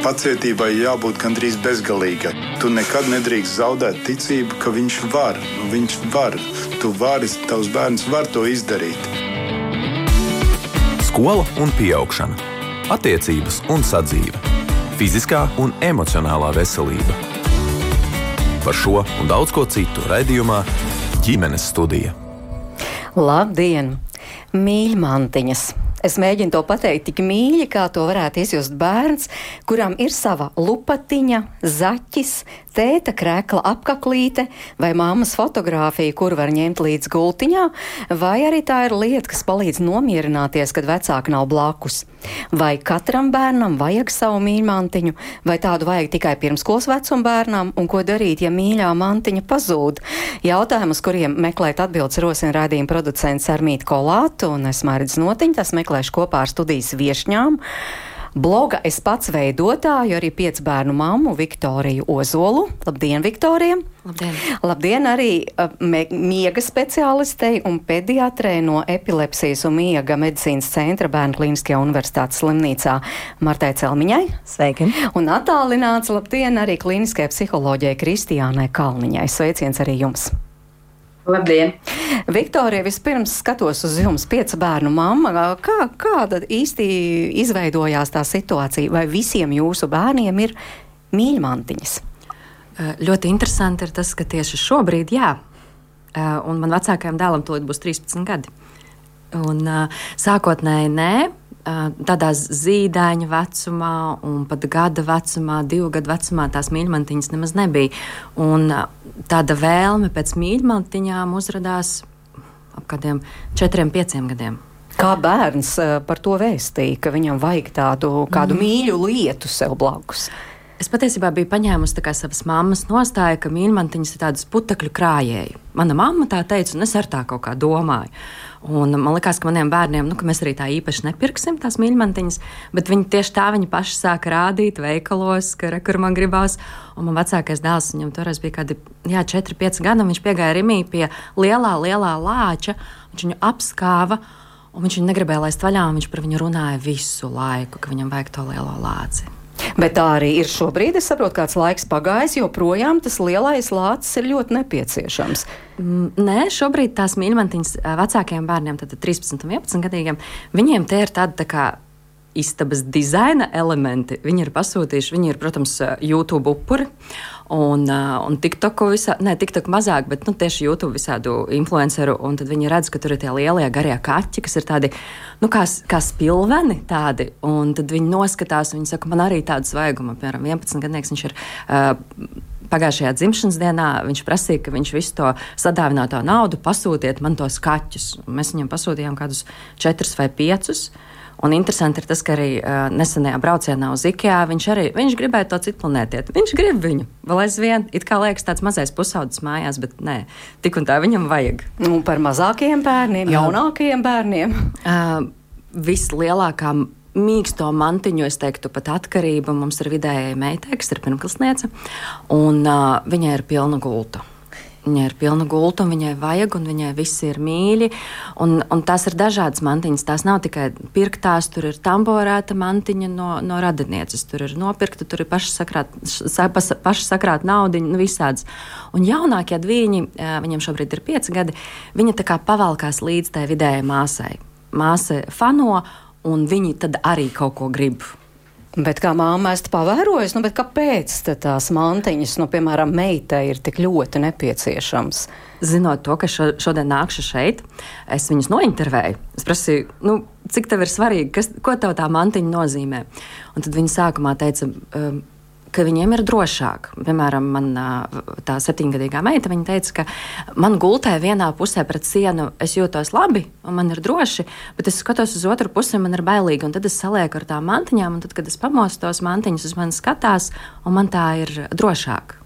Pacietībai jābūt gandrīz bezgalīgai. Tu nekad nedrīkst zaudēt ticību, ka viņš var. Viņš var. Tu vari, tavs bērns var to izdarīt. Skola un augšana, attiecības un sadzīve, fiziskā un emocionālā veselība. Par šo un daudz ko citu raidījumā ģimenes studija. Labdien! Mīļmantiņas! Es mēģinu to pateikt tik mīļi, kā to varētu izjust bērns, kuram ir sava lupatiņa, zaķis, tēta krēkla apaklīte vai mammas fotografija, kur var ņemt līdz gultiņā, vai arī tā ir lieta, kas palīdz nomierināties, kad vecāki nav blakus. Vai katram bērnam vajag savu mīļmantiņu, vai tādu vajag tikai pirmskolas vecuma bērnam, un ko darīt, ja mīļā mantiņa pazūd? Jautājumus, kuriem meklēt atbildes rosina raidījuma producents Armīti Kolātu un es Mārķis Notiņš, meklēšu kopā ar studijas viešņām. Bloga es pats veidotāju, arī piecu bērnu mammu Viktoriju Ozolu. Labdien, Viktorija! Labdien! Labdien arī uh, miega speciālistei un pediatrei no epilepsijas un miega medicīnas centra Bērnu klīniskajā universitātes slimnīcā Martai Celmiņai. Sveiki! Un attālināts labdien arī klīniskajai psiholoģijai Kristiānai Kalniņai. Sveiciens arī jums! Labdien! Viktorija, vispirms skatos uz jums, piecu bērnu mamma. Kā, kāda īsti izveidojās tā situācija? Vai visiem jūsu bērniem ir mīļmantiņas? Ļoti interesanti ir tas, ka tieši šobrīd, jā, un man vecākajam dēlam tūlīt būs 13 gadi. Un sākotnēji nē, tādā zīdaiņa vecumā, un pat gada vecumā, divu gadu vecumā tās mīļmantiņas nemaz nebija. Un tāda vēlme pēc mīļmantiņām uzrādījās ap kādiem četriem, pieciem gadiem. Kā bērns par to vēstīja, ka viņam vajag tādu kādu mm. mīļu lietu sev blakus? Es patiesībā biju paņēmusi savas mammas nostāju, ka mīļmantiņas ir tādas putekļu krājēji. Mana mamma tā teica, un es ar tā kaut kā domāju. Un man liekas, ka maniem bērniem, nu, ka mēs arī tā īpaši nepirksim tās mīļmantiņas, bet viņi tieši tā viņi paši sāka rādīt veikalos, ka re, kur man gribās. Un man vecākais dēls, viņam toreiz bija kādi jā, 4, 5 gadi, un viņš piegāja Rimī pie lielā, lielā lāča, viņš viņu apskāva. Un viņš viņu negribēja laist vaļā, un viņš par viņu runāja visu laiku, ka viņam vajag to lielo lāci. Bet tā arī ir šobrīd. Es saprotu, kāds laiks pagājis, joprojām tas lielais lācis ir ļoti nepieciešams. Mm, nē, šobrīd tās mīļmantiņas vecākiem bērniem, tad 13 un 11 gadīgiem, viņiem tie ir tādi tā kā istabas dizaina elementi. Viņi ir pasūtījuši, viņi ir, protams, YouTube upuri. Un, un TikToku visā, ne TikTok mazāk, bet nu, tieši YouTube visādu influenceru. Un tad viņi redz, ka tur ir tie lielie garie kaķi, kas ir tādi, nu, kā, kā spilveni tādi. Un tad viņi noskatās, viņi saka, man arī tādas vajag. Man, piemēram, 11 gadnieks viņš ir. Uh, Pagājušajā dzimšanas dienā viņš prasīja, ka viņš visu to sadāvināto naudu pasūtiet man tos kaķus. Mēs viņam pasūtījām kādus četrus vai piecus. Uh, Un interesanti ir tas, ka arī uh, nesenajā braucienā uz Ikea viņš arī viņš gribēja to citu planētieti. Viņš grib viņu vēl aizvien. It kā liekas tāds mazais pusaudzis mājās, bet nē, tik un tā viņam vajag. Nu, par mazākiem bērniem, jaunākiem bērniem. Uh, vislielākā mīksto mantiņu, es teiktu, pat atkarība mums ir vidējai meitai, kas ir pirmklasniece, un uh, viņai ir pilna gulta. Viņai ir pilna gulta, un viņai vajag, un viņai visi ir mīļi. Un, un tās ir dažādas mantiņas. Tās nav tikai pirktās, tur ir tamborēta mantiņa no, no radinieces. Tur ir nopirkta, tur ir paši sakrāt naudu, nu, visādas. Un jaunākie dviņi, viņiem šobrīd ir pieci gadi, viņi tā kā pavalkās līdz tai vidējai māsai. Māsa fano, un viņi tad arī kaut ko grib. Bet kā māma esat pavērojusi, nu, kāpēc tās mantiņas, nu, piemēram, meitai ir tik ļoti nepieciešams? Zinot to, ka šo, šodien nākšu šeit, es viņus nointervēju. Es prasīju, nu, cik tev ir svarīgi, kas, ko tev tā mantiņa nozīmē. Un tad viņa sākumā teica, um, ka viņiem ir drošāk. Piemēram, man tā septiņgadīgā meita teica, ka man gultē vienā pusē pret sienu es jūtos labi, un man ir droši, bet es skatos uz otru pusi, man ir bailīgi. Un tad es salieku ar tām mantiņām, un tad, kad es pamostos, mantiņas uz mani skatās, un man tā ir drošāk.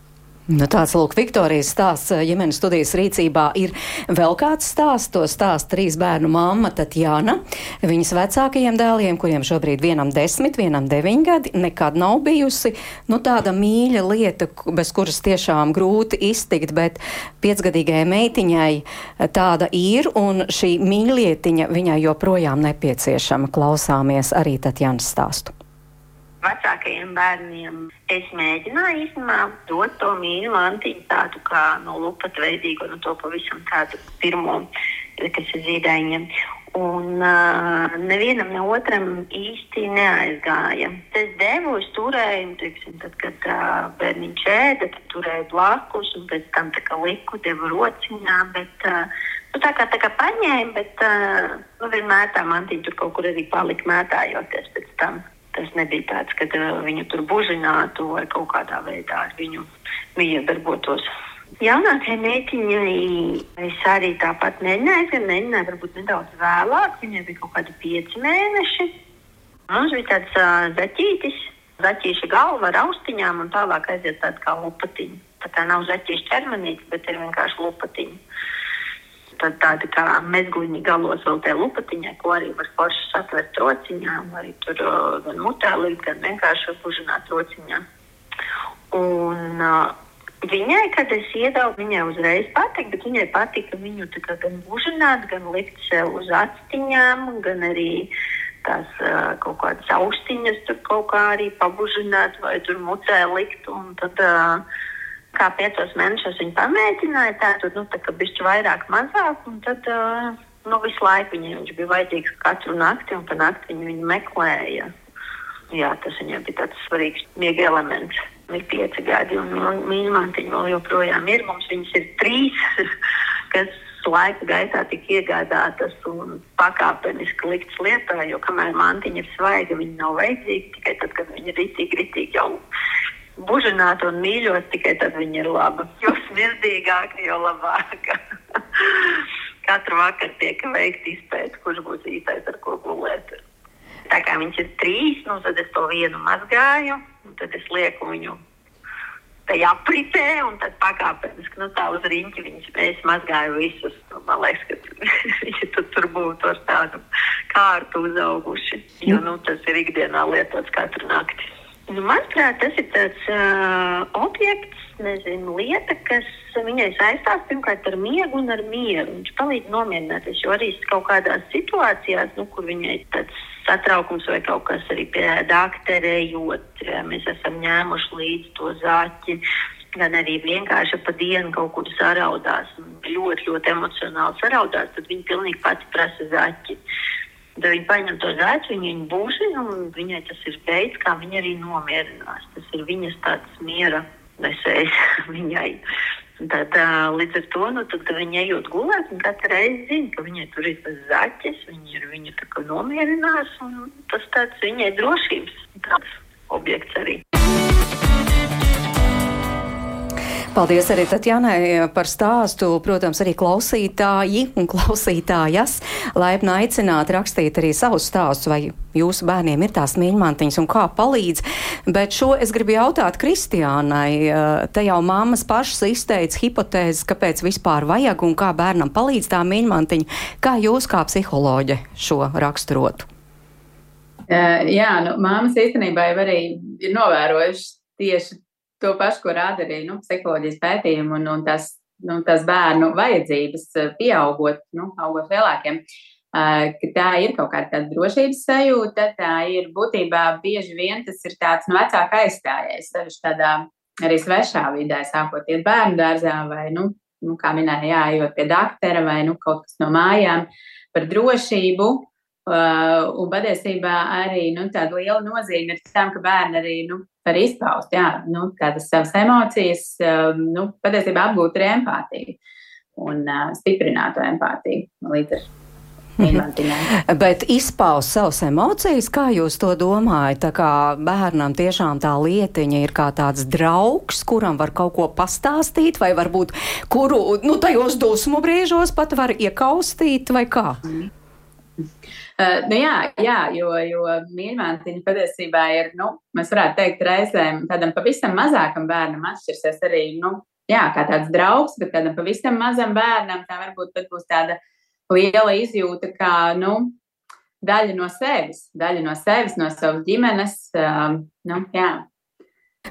Nu, tāds lūk, Viktorijas stāsts ģimenes studijas rīcībā ir vēl kāds stāsts. To stāsta trīs bērnu mamma Tatjana. Viņas vecākajiem dēliem, kuriem šobrīd vienam desmit, vienam deviņi gadi, nekad nav bijusi nu, tāda mīļa lieta, bez kuras tiešām grūti iztikt, bet piecgadīgajai meitiņai tāda ir, un šī mīļlietiņa viņai joprojām nepieciešama. Klausāmies arī Tatjanas stāstu. Vecākajiem bērniem. Es mēģināju īstenībā dot to mīļu mantiņu tādu kā no lupata veidīgu, no to pavisam tādu pirmo, kas ir zīdaiņiem. Un uh, nevienam ne otram īsti neaizgāja. Es devu, es turēju, teiksim, tad, kad uh, bērniņš ēda, tad turēju blakus, un pēc tam kā liku, devu rociņā. Bet, uh, nu, tā kā, tā kā paņēmu, bet uh, nu, vienmēr tā mantiņa tur kaut kur arī palika mētājoties pēc tam. Tas nebija tāds, ka uh, viņu tur bužinātu vai kaut kādā veidā ar viņu miedarbotos. Jaunākajai meitiņai es arī tāpat mēģināju, gan mēģināju varbūt nedaudz vēlāk. Viņai bija kaut kādi pieci mēneši. Mums bija tāds uh, zaķītis, zaķīša galva ar austiņām un tālāk aiziet tāda kā lupatiņa. Tā kā nav zaķīša ķermenīte, bet ir vienkārši lupatiņa. Tad tāda kā mezguļņa galos vēl tajā lupatiņā, ko arī var forši satvert rociņā, vai tur gan mutē likt, gan vienkārši pužināt rociņā. Un, uh, Viņai, kad es iedevu, viņai uzreiz patika, bet viņai patika viņu gan bužināt, gan likt sev uz astiņām, gan arī tās uh, kaut kādas austiņas tur kaut kā arī pabužināt vai tur mucē likt. Un tad, uh, kā piecos mēnešos viņa pamēģināja, tā tad, nu, tā kā bišķi vairāk, mazāk, un tad, uh, nu, visu laiku viņai viņš bija vajadzīgs katru nakti, un pa nakti viņa viņu meklēja. Jā, tas viņai bija tāds svarīgs miega elements ir pieci gadi, un mīļmantiņi vēl joprojām ir. Mums viņas ir trīs, kas laika gaitā tika iegādātas un pakāpeniski liktas lietā, jo kamēr mantiņa ir svaiga, viņa nav vajadzīga tikai tad, kad viņa ir ritīgi, ritīgi jau bužināta un mīļot, tikai tad viņa ir laba. Jo smirdīgāka, jo labāka. Katru vakaru tiek veikta izpēta, kurš būs īstais, ar ko gulēt. Tā kā viņš ir trīs, nu, tad es to vienu mazgāju, tad es lieku viņu tajā apritē, un tad pakāpeniski nu, tā uz riņķi viņas mēs mazgāju visus. Nu, man liekas, ka viņi tur, tur būtu ar tādu kārtu uzauguši, jo nu, tas ir ikdienā lietots katru nakti. Nu, manuprāt, tas ir tāds uh, objekts, nezinu, lieta, kas viņai saistās pirmkārt ar miegu un ar mieru. Viņš palīdz nomierināties, jo arī kaut kādās situācijās, nu, kur viņai tāds satraukums vai kaut kas arī pie doktora, jo mēs esam ņēmuši līdzi to zāķi. Gan arī vienkārši pa dienu kaut kur saraudās, ļoti, ļoti emocionāli saraudās, tad viņi pilnīgi pati prasa zaķi. Tad viņi paņem to zaķi, viņi viņu būšina, un viņai tas ir veids, kā viņa arī nomierinās. Tas ir viņas tāds miera nesējs viņai. Tad, līdz ar to nu, viņa ejot gulēt, un katru reizi zina, ka viņai tur ir tas zaķis, viņa ir viņu nomierinās, un tas tāds viņai drošības tāds objekts arī. Paldies arī Tatjanai par stāstu. Protams, arī klausītāji un klausītājas laipni aicināti rakstīt arī savus stāstus, vai jūsu bērniem ir tās mīļmantiņas un kā palīdz. Bet šo es gribu jautāt Kristiānai. Te jau mammas pašas izteica hipotēzes, kāpēc vispār vajag un kā bērnam palīdz tā mīļmantiņa. Kā jūs kā psiholoģe šo raksturotu? Uh, jā, nu, māmas īstenībā jau arī ir novērojušas tieši to pašu, ko rāda arī nu, psiholoģijas pētījumi un, un tas, nu, tas bērnu vajadzības eh, pieaugot, nu, augot lielākiem. Uh, ka tā ir kaut kāda tāda drošības sajūta, tā ir būtībā bieži vien tas ir tāds nu, vecāka aizstājējs, sevišķi tādā arī svešā vidē, sākot iet bērnu dārzā vai, nu, nu kā minēja, jā, ejot pie doktora vai nu, kaut kas no mājām par drošību. Uh, un patiesībā arī nu, tāda liela nozīme ir tam, ka bērni arī nu, var izpaust jā, nu, tādas savas emocijas, um, nu, patiesībā apgūt arī empātiju un uh, stiprināt to empātiju līdz ar Mhm. Bet izpaust savas emocijas, kā jūs to domājat? Tā kā bērnam tiešām tā lietiņa ir kā tāds draugs, kuram var kaut ko pastāstīt, vai varbūt kuru, nu, tajos dusmu brīžos pat var iekaustīt, vai kā? Mm. Uh, nu jā, jā, jo, jo mīļmātiņa patiesībā ir, nu, mēs varētu teikt, reizēm tādam pavisam mazākam bērnam atšķirsies arī, nu, jā, kā tāds draugs, bet tādam pavisam mazam bērnam tā varbūt pat būs tāda liela izjūta, kā, nu, daļa no sevis, daļa no sevis, no savas ģimenes, uh, nu, jā.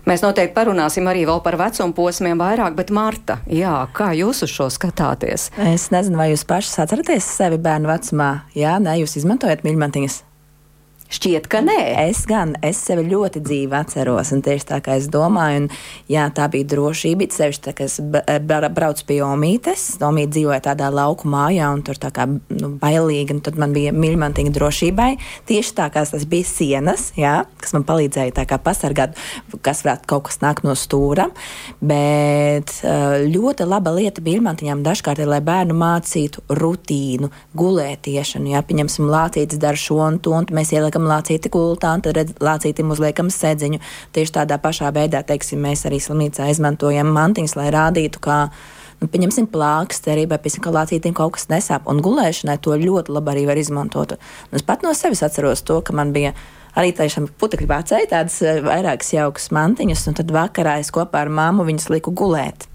Mēs noteikti parunāsim arī vēl par vecuma posmiem vairāk, bet Marta, jā, kā jūs uz šo skatāties? Es nezinu, vai jūs pašas atceraties sevi bērnu vecumā. Jā, nē, jūs izmantojat mīļmantiņas. Šķiet, ka nē. Es gan, es sevi ļoti dzīvi atceros, un tieši tā kā es domāju, un jā, tā bija drošība, sevišķi tā, ka es braucu pie Omītes, Omīte dzīvoja tādā lauku mājā, un tur tā kā nu, bailīgi, un tad man bija mīļmantīga drošībai. Tieši tā kā tas bija sienas, jā, kas man palīdzēja tā kā pasargāt, kas varētu kaut kas nākt no stūra, bet ļoti laba lieta mīļmantiņām dažkārt ir, lai bērnu mācītu rutīnu, gulētiešanu, jā, pieņemsim, lācītis dara šo un to, un mēs ieliekam uzliekam lācīti gultā, un tad lācītim uzliekam sēdziņu. Tieši tādā pašā veidā, teiksim, mēs arī slimnīcā izmantojam mantiņas, lai rādītu, kā nu, pieņemsim plāksteri, vai pēc tam lācītiem kaut kas nesāp. Un gulēšanai to ļoti labi arī var izmantot. Un es pat no sevis atceros to, ka man bija arī tiešām putekļi vecēji, tādas eh, vairākas jaukas mantiņas, un tad vakarā es kopā ar māmu viņas liku gulēt.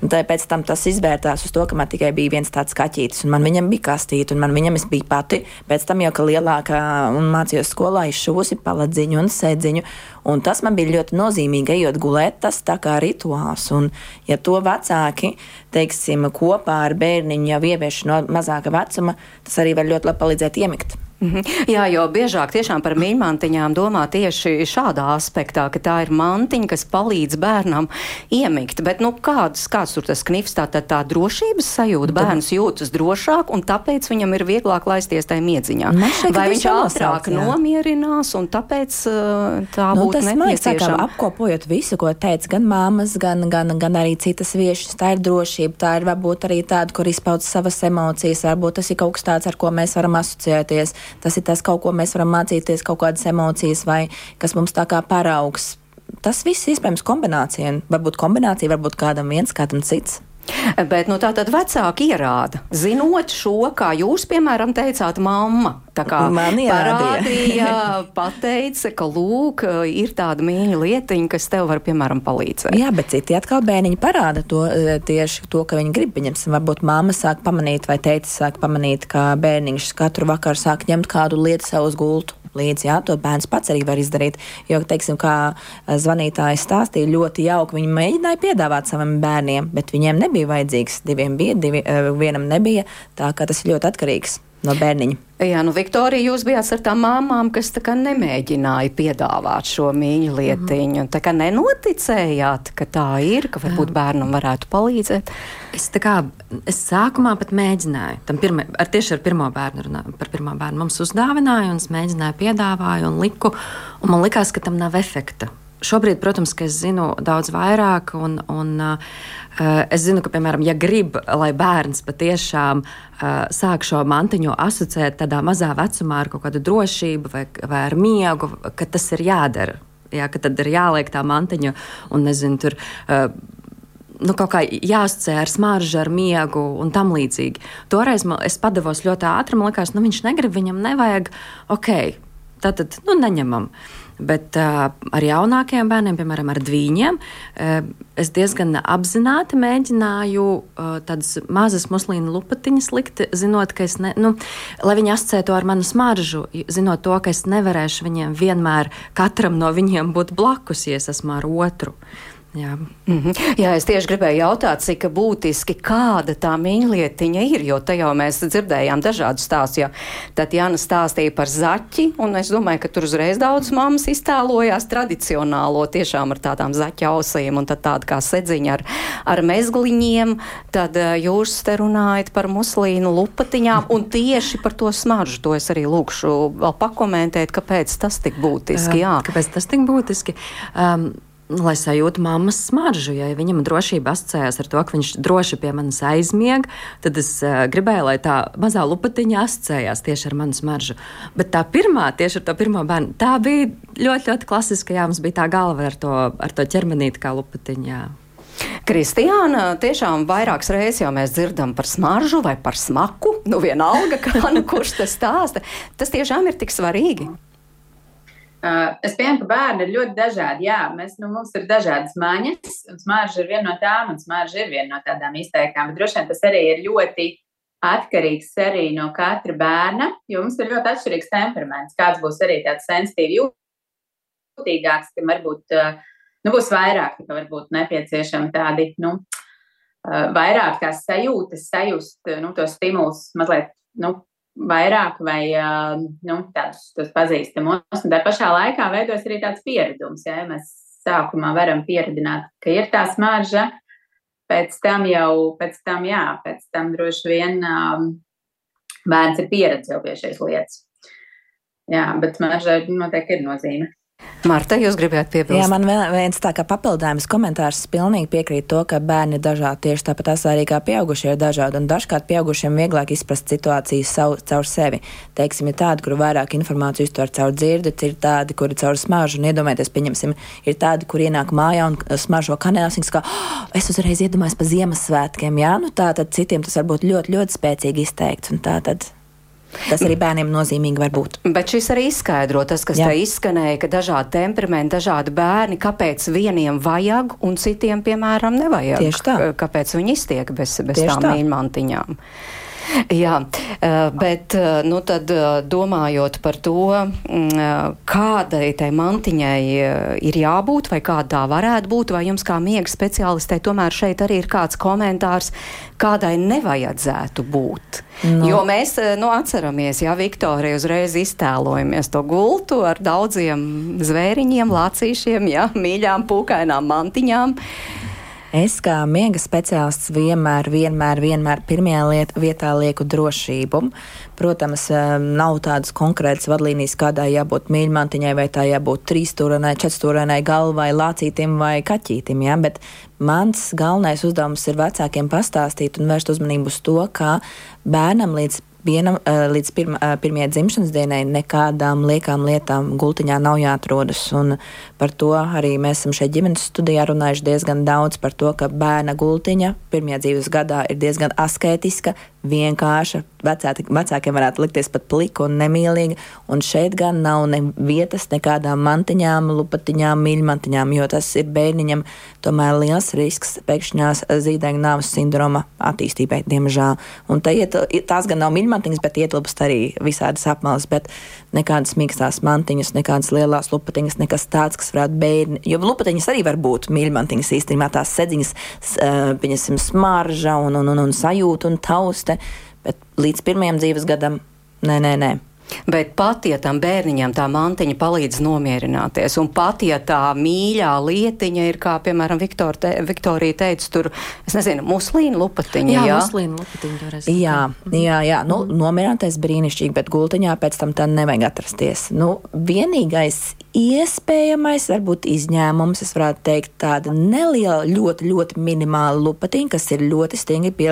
Tāpēc tam tas izvērtās uz to, ka man tikai bija viens tāds kaķītis, un man viņam bija kastīte, un man viņam es biju pati. Pēc tam jau, ka lielākā un mācījos skolā, izšuvusi paladziņu un sēdziņu. Un tas man bija ļoti nozīmīgi, ejot gulēt, tas tā kā rituāls. Un, ja to vecāki, teiksim, kopā ar bērniņu jau ievieš no mazāka vecuma, tas arī var ļoti labi palīdzēt iemigt. Mhm. Jā, jo biežāk tiešām par mīļmantiņām domā tieši šādā aspektā, ka tā ir mantiņa, kas palīdz bērnam iemigt. Bet, nu, kāds, kāds tur tas knifs, tā, tā, tā drošības sajūta, bērns jūtas drošāk, un tāpēc viņam ir vieglāk laisties tajā miedziņā. Šeit, Vai viņš ātrāk nomierinās, un tāpēc uh, tā nu, būtu nepieciešama? Apkopojot visu, ko teica gan māmas, gan, gan, gan arī citas viešas, tā ir drošība, tā ir varbūt arī tāda, kur izpaudz savas emocijas, varbūt tas ir kaut kas tāds, ar ko mēs varam asociēties tas ir tas, kaut ko mēs varam mācīties, kaut kādas emocijas vai kas mums tā kā paraugs. Tas viss iespējams kombinācija. Varbūt kombinācija, varbūt kādam viens, kādam cits. Bet nu, tā tad vecāki ierāda, zinot šo, kā jūs, piemēram, teicāt, mamma. Tā kā parādīja, pateica, ka lūk, ir tāda mīļa lietiņa, kas tev var, piemēram, palīdzēt. Jā, bet citi atkal bērniņi parāda to e, tieši to, ka viņi grib. Pieņemsim, varbūt mamma sāk pamanīt vai teica sāk pamanīt, ka bērniņš katru vakaru sāk ņemt kādu lietu sev uz gultu līdzi. Jā, to bērns pats arī var izdarīt. Jo, teiksim, kā eh, zvanītājs stāstīja, ļoti jauki viņi mēģināja piedāvāt saviem bērniem, bet viņiem nebija vajadzīgs. Diviem bija, divi, eh, vienam nebija. Tā kā tas ļoti atkarīgs no bērniņa. Jā, nu, Viktorija, jūs bijāt ar tām māmām, kas tā kā nemēģināja piedāvāt šo mīļu lietiņu. Mm. Tā kā nenoticējāt, ka tā ir, ka varbūt Jā. bērnam varētu palīdzēt. Es tā kā es sākumā pat mēģināju, tam pirma, ar tieši ar pirmo bērnu runāju, par pirmo bērnu mums uzdāvināja, un es mēģināju, piedāvāju un liku, un man likās, ka tam nav efekta. Šobrīd, protams, es zinu daudz vairāk, un, un uh, es zinu, ka, piemēram, ja grib, lai bērns patiešām uh, sāk šo mantiņu asociēt tādā mazā vecumā ar kaut kādu drošību vai, vai ar miegu, ka tas ir jādara. Jā, ka tad ir jāliek tā mantiņa un nezinu, tur. Uh, nu, kaut kā jāsacē ar smaržu, ar miegu un tam līdzīgi. Toreiz man, es padavos ļoti ātri, man liekas, nu, viņš negrib, viņam nevajag, ok, tad, tad nu, neņemam. Uh, Bet uh, ar jaunākiem bērniem, piemēram, ar dviņiem, uh, es diezgan apzināti mēģināju uh, tādas mazas muslīnu lupatiņas likt, zinot, ka es, ne, nu, lai viņi asociētu ar manu smaržu, zinot to, ka es nevarēšu viņiem vienmēr katram no viņiem būt blakus, ja es esmu ar otru. Uh, Jā. Mm -hmm. Jā, es tieši gribēju jautāt, cik būtiski kāda tā mīļlietiņa ir, jo te jau mēs dzirdējām dažādus stāstus. Ja. Tad Jāna stāstīja par zaķi, un es domāju, ka tur uzreiz daudz mammas iztēlojās tradicionālo, tiešām ar tādām zaķa ausīm, un tad tāda kā sedziņa ar, ar mezgliņiem. Tad eh, jūs te runājat par muslīnu lupatiņām, un tieši par to smaržu. To es arī lūkšu vēl pakomentēt, kāpēc tas tik būtiski. Jā. Kāpēc tas tik būtiski? Um, lai sajūtu mammas smaržu. Ja viņam drošība asociējās ar to, ka viņš droši pie manis aizmieg, tad es uh, gribēju, lai tā mazā lupatiņa asociējās tieši ar manu smaržu. Bet tā pirmā, tieši ar to pirmo bērnu, tā bija ļoti, ļoti klasiska. Jā, mums bija tā galva ar to, ar to ķermenīti kā lupatiņā. Kristiāna, tiešām vairākas reizes jau mēs dzirdam par smaržu vai par smaku. Nu, vienalga, kā nu kurš tas stāsta. Tas tiešām ir tik svarīgi. Uh, es pieņemu, ka bērni ir ļoti dažādi. Jā, mēs, nu, mums ir dažādas mājas, un smārža ir viena no tām, un smārža ir viena no tādām izteiktām. Bet droši vien tas arī ir ļoti atkarīgs arī no katra bērna, jo mums ir ļoti atšķirīgs temperaments. Kāds būs arī tāds sensitīvs, jūtīgāks, kam varbūt nu, būs vairāk, ka varbūt nepieciešami tādi, nu, vairāk tās sajūtas, sajust nu, tos stimulus mazliet nu, vairāk vai nu, tādus pazīstamos. Un tā pašā laikā veidos arī tāds pieredums. Ja mēs sākumā varam pieredzināt, ka ir tā smarža, pēc tam jau, pēc tam, jā, pēc tam droši vien um, bērns ir pieredzējis pie šīs lietas. Jā, bet smaržai noteikti ir nozīme. Marta, jūs gribējāt piebilst? Jā, man viens tā kā papildinājums komentārs. Pilnīgi piekrītu to, ka bērni ir dažādi. Tieši tāpat arī kā pieaugušie ir dažādi. Un dažkārt pieaugušiem vieglāk izprast situāciju savu, caur sevi. Teiksim, ir tādi, kur vairāk informāciju uztver caur dzirdi, ir tādi, kuri caur smaržu. Un iedomājieties, pieņemsim, ir tādi, kur ienāk mājā un smaržo kanēlas. Viņas kā, oh, es uzreiz iedomājos pa Ziemassvētkiem. Jā, nu tā tad citiem tas var būt ļoti, ļoti spēcīgi izteikts. Un tā tad Tas arī bērniem nozīmīgi var būt. Bet šis arī izskaidro tas, kas Jā. te izskanēja, ka dažādi temperamenti, dažādi bērni, kāpēc vieniem vajag un citiem, piemēram, nevajag. Tieši tā. Kāpēc viņi iztiek bez, bez Tieši tām tā. Jā, eh, bet eh, nu, tad, eh, domājot par to, mm, kādai tai mantiņai ir jābūt vai kāda tā varētu būt, vai jums kā miega speciālistei tomēr šeit arī ir kāds komentārs, kādai nevajadzētu būt. No. Nu. Jo mēs nu, atceramies, ja Viktorija uzreiz iztēlojamies to gultu ar daudziem zvēriņiem, lācīšiem, ja, mīļām pūkainām mantiņām. Es kā miega speciālists vienmēr, vienmēr, vienmēr pirmajā liet, vietā lieku drošību. Protams, eh, nav tādas konkrētas vadlīnijas, kādai jābūt mīļmantiņai, vai tā jābūt trīsstūrainai, četrstūrainai galvai, lācītim vai kaķītim. Ja? Bet mans galvenais uzdevums ir vecākiem pastāstīt un vērst uzmanību uz to, kā bērnam līdz vienam līdz pirma, pirmajai dzimšanas dienai nekādām liekām lietām gultiņā nav jāatrodas. Un par to arī mēs esam šeit ģimenes studijā runājuši diezgan daudz par to, ka bērna gultiņa pirmajā dzīves gadā ir diezgan asketiska, vienkārša. Vecāki, vecākiem varētu likties pat plika un nemīlīga. Un šeit gan nav ne vietas nekādām mantiņām, lupatiņām, mīļmantiņām, jo tas ir bērniņam tomēr liels risks pēkšņās zīdaiņa nāves sindroma attīstībai, diemžēl. Un iet, tās gan nav mīļmantiņas, bet ietilpst arī visādas apmales, bet nekādas mīkstās mantiņas, nekādas lielās lupatiņas, nekas tāds, kas varētu bērni, jo lupatiņas arī var būt mīļmantiņas īstenībā tās sedziņas, pieņasim, smarža un, un, un, un sajūta un tausta ārste, bet līdz pirmajam dzīves gadam nē, nē, nē. Bet pat, ja tam bērniņam tā mantiņa palīdz nomierināties, un pat, ja tā mīļā lietiņa ir, kā, piemēram, Viktor te, Viktorija teica, tur, es nezinu, muslīna lupatiņa, jā? Jā, muslīna lupatiņa. Jā, jā, jā, nu, nomierināties brīnišķīgi, bet gultiņā pēc tam tā nevajag atrasties. Nu, vienīgais Iespējamais, varbūt izņēmums, es varētu teikt, tāda neliela, ļoti, ļoti minimāla lupatiņa, kas ir ļoti stingri pie,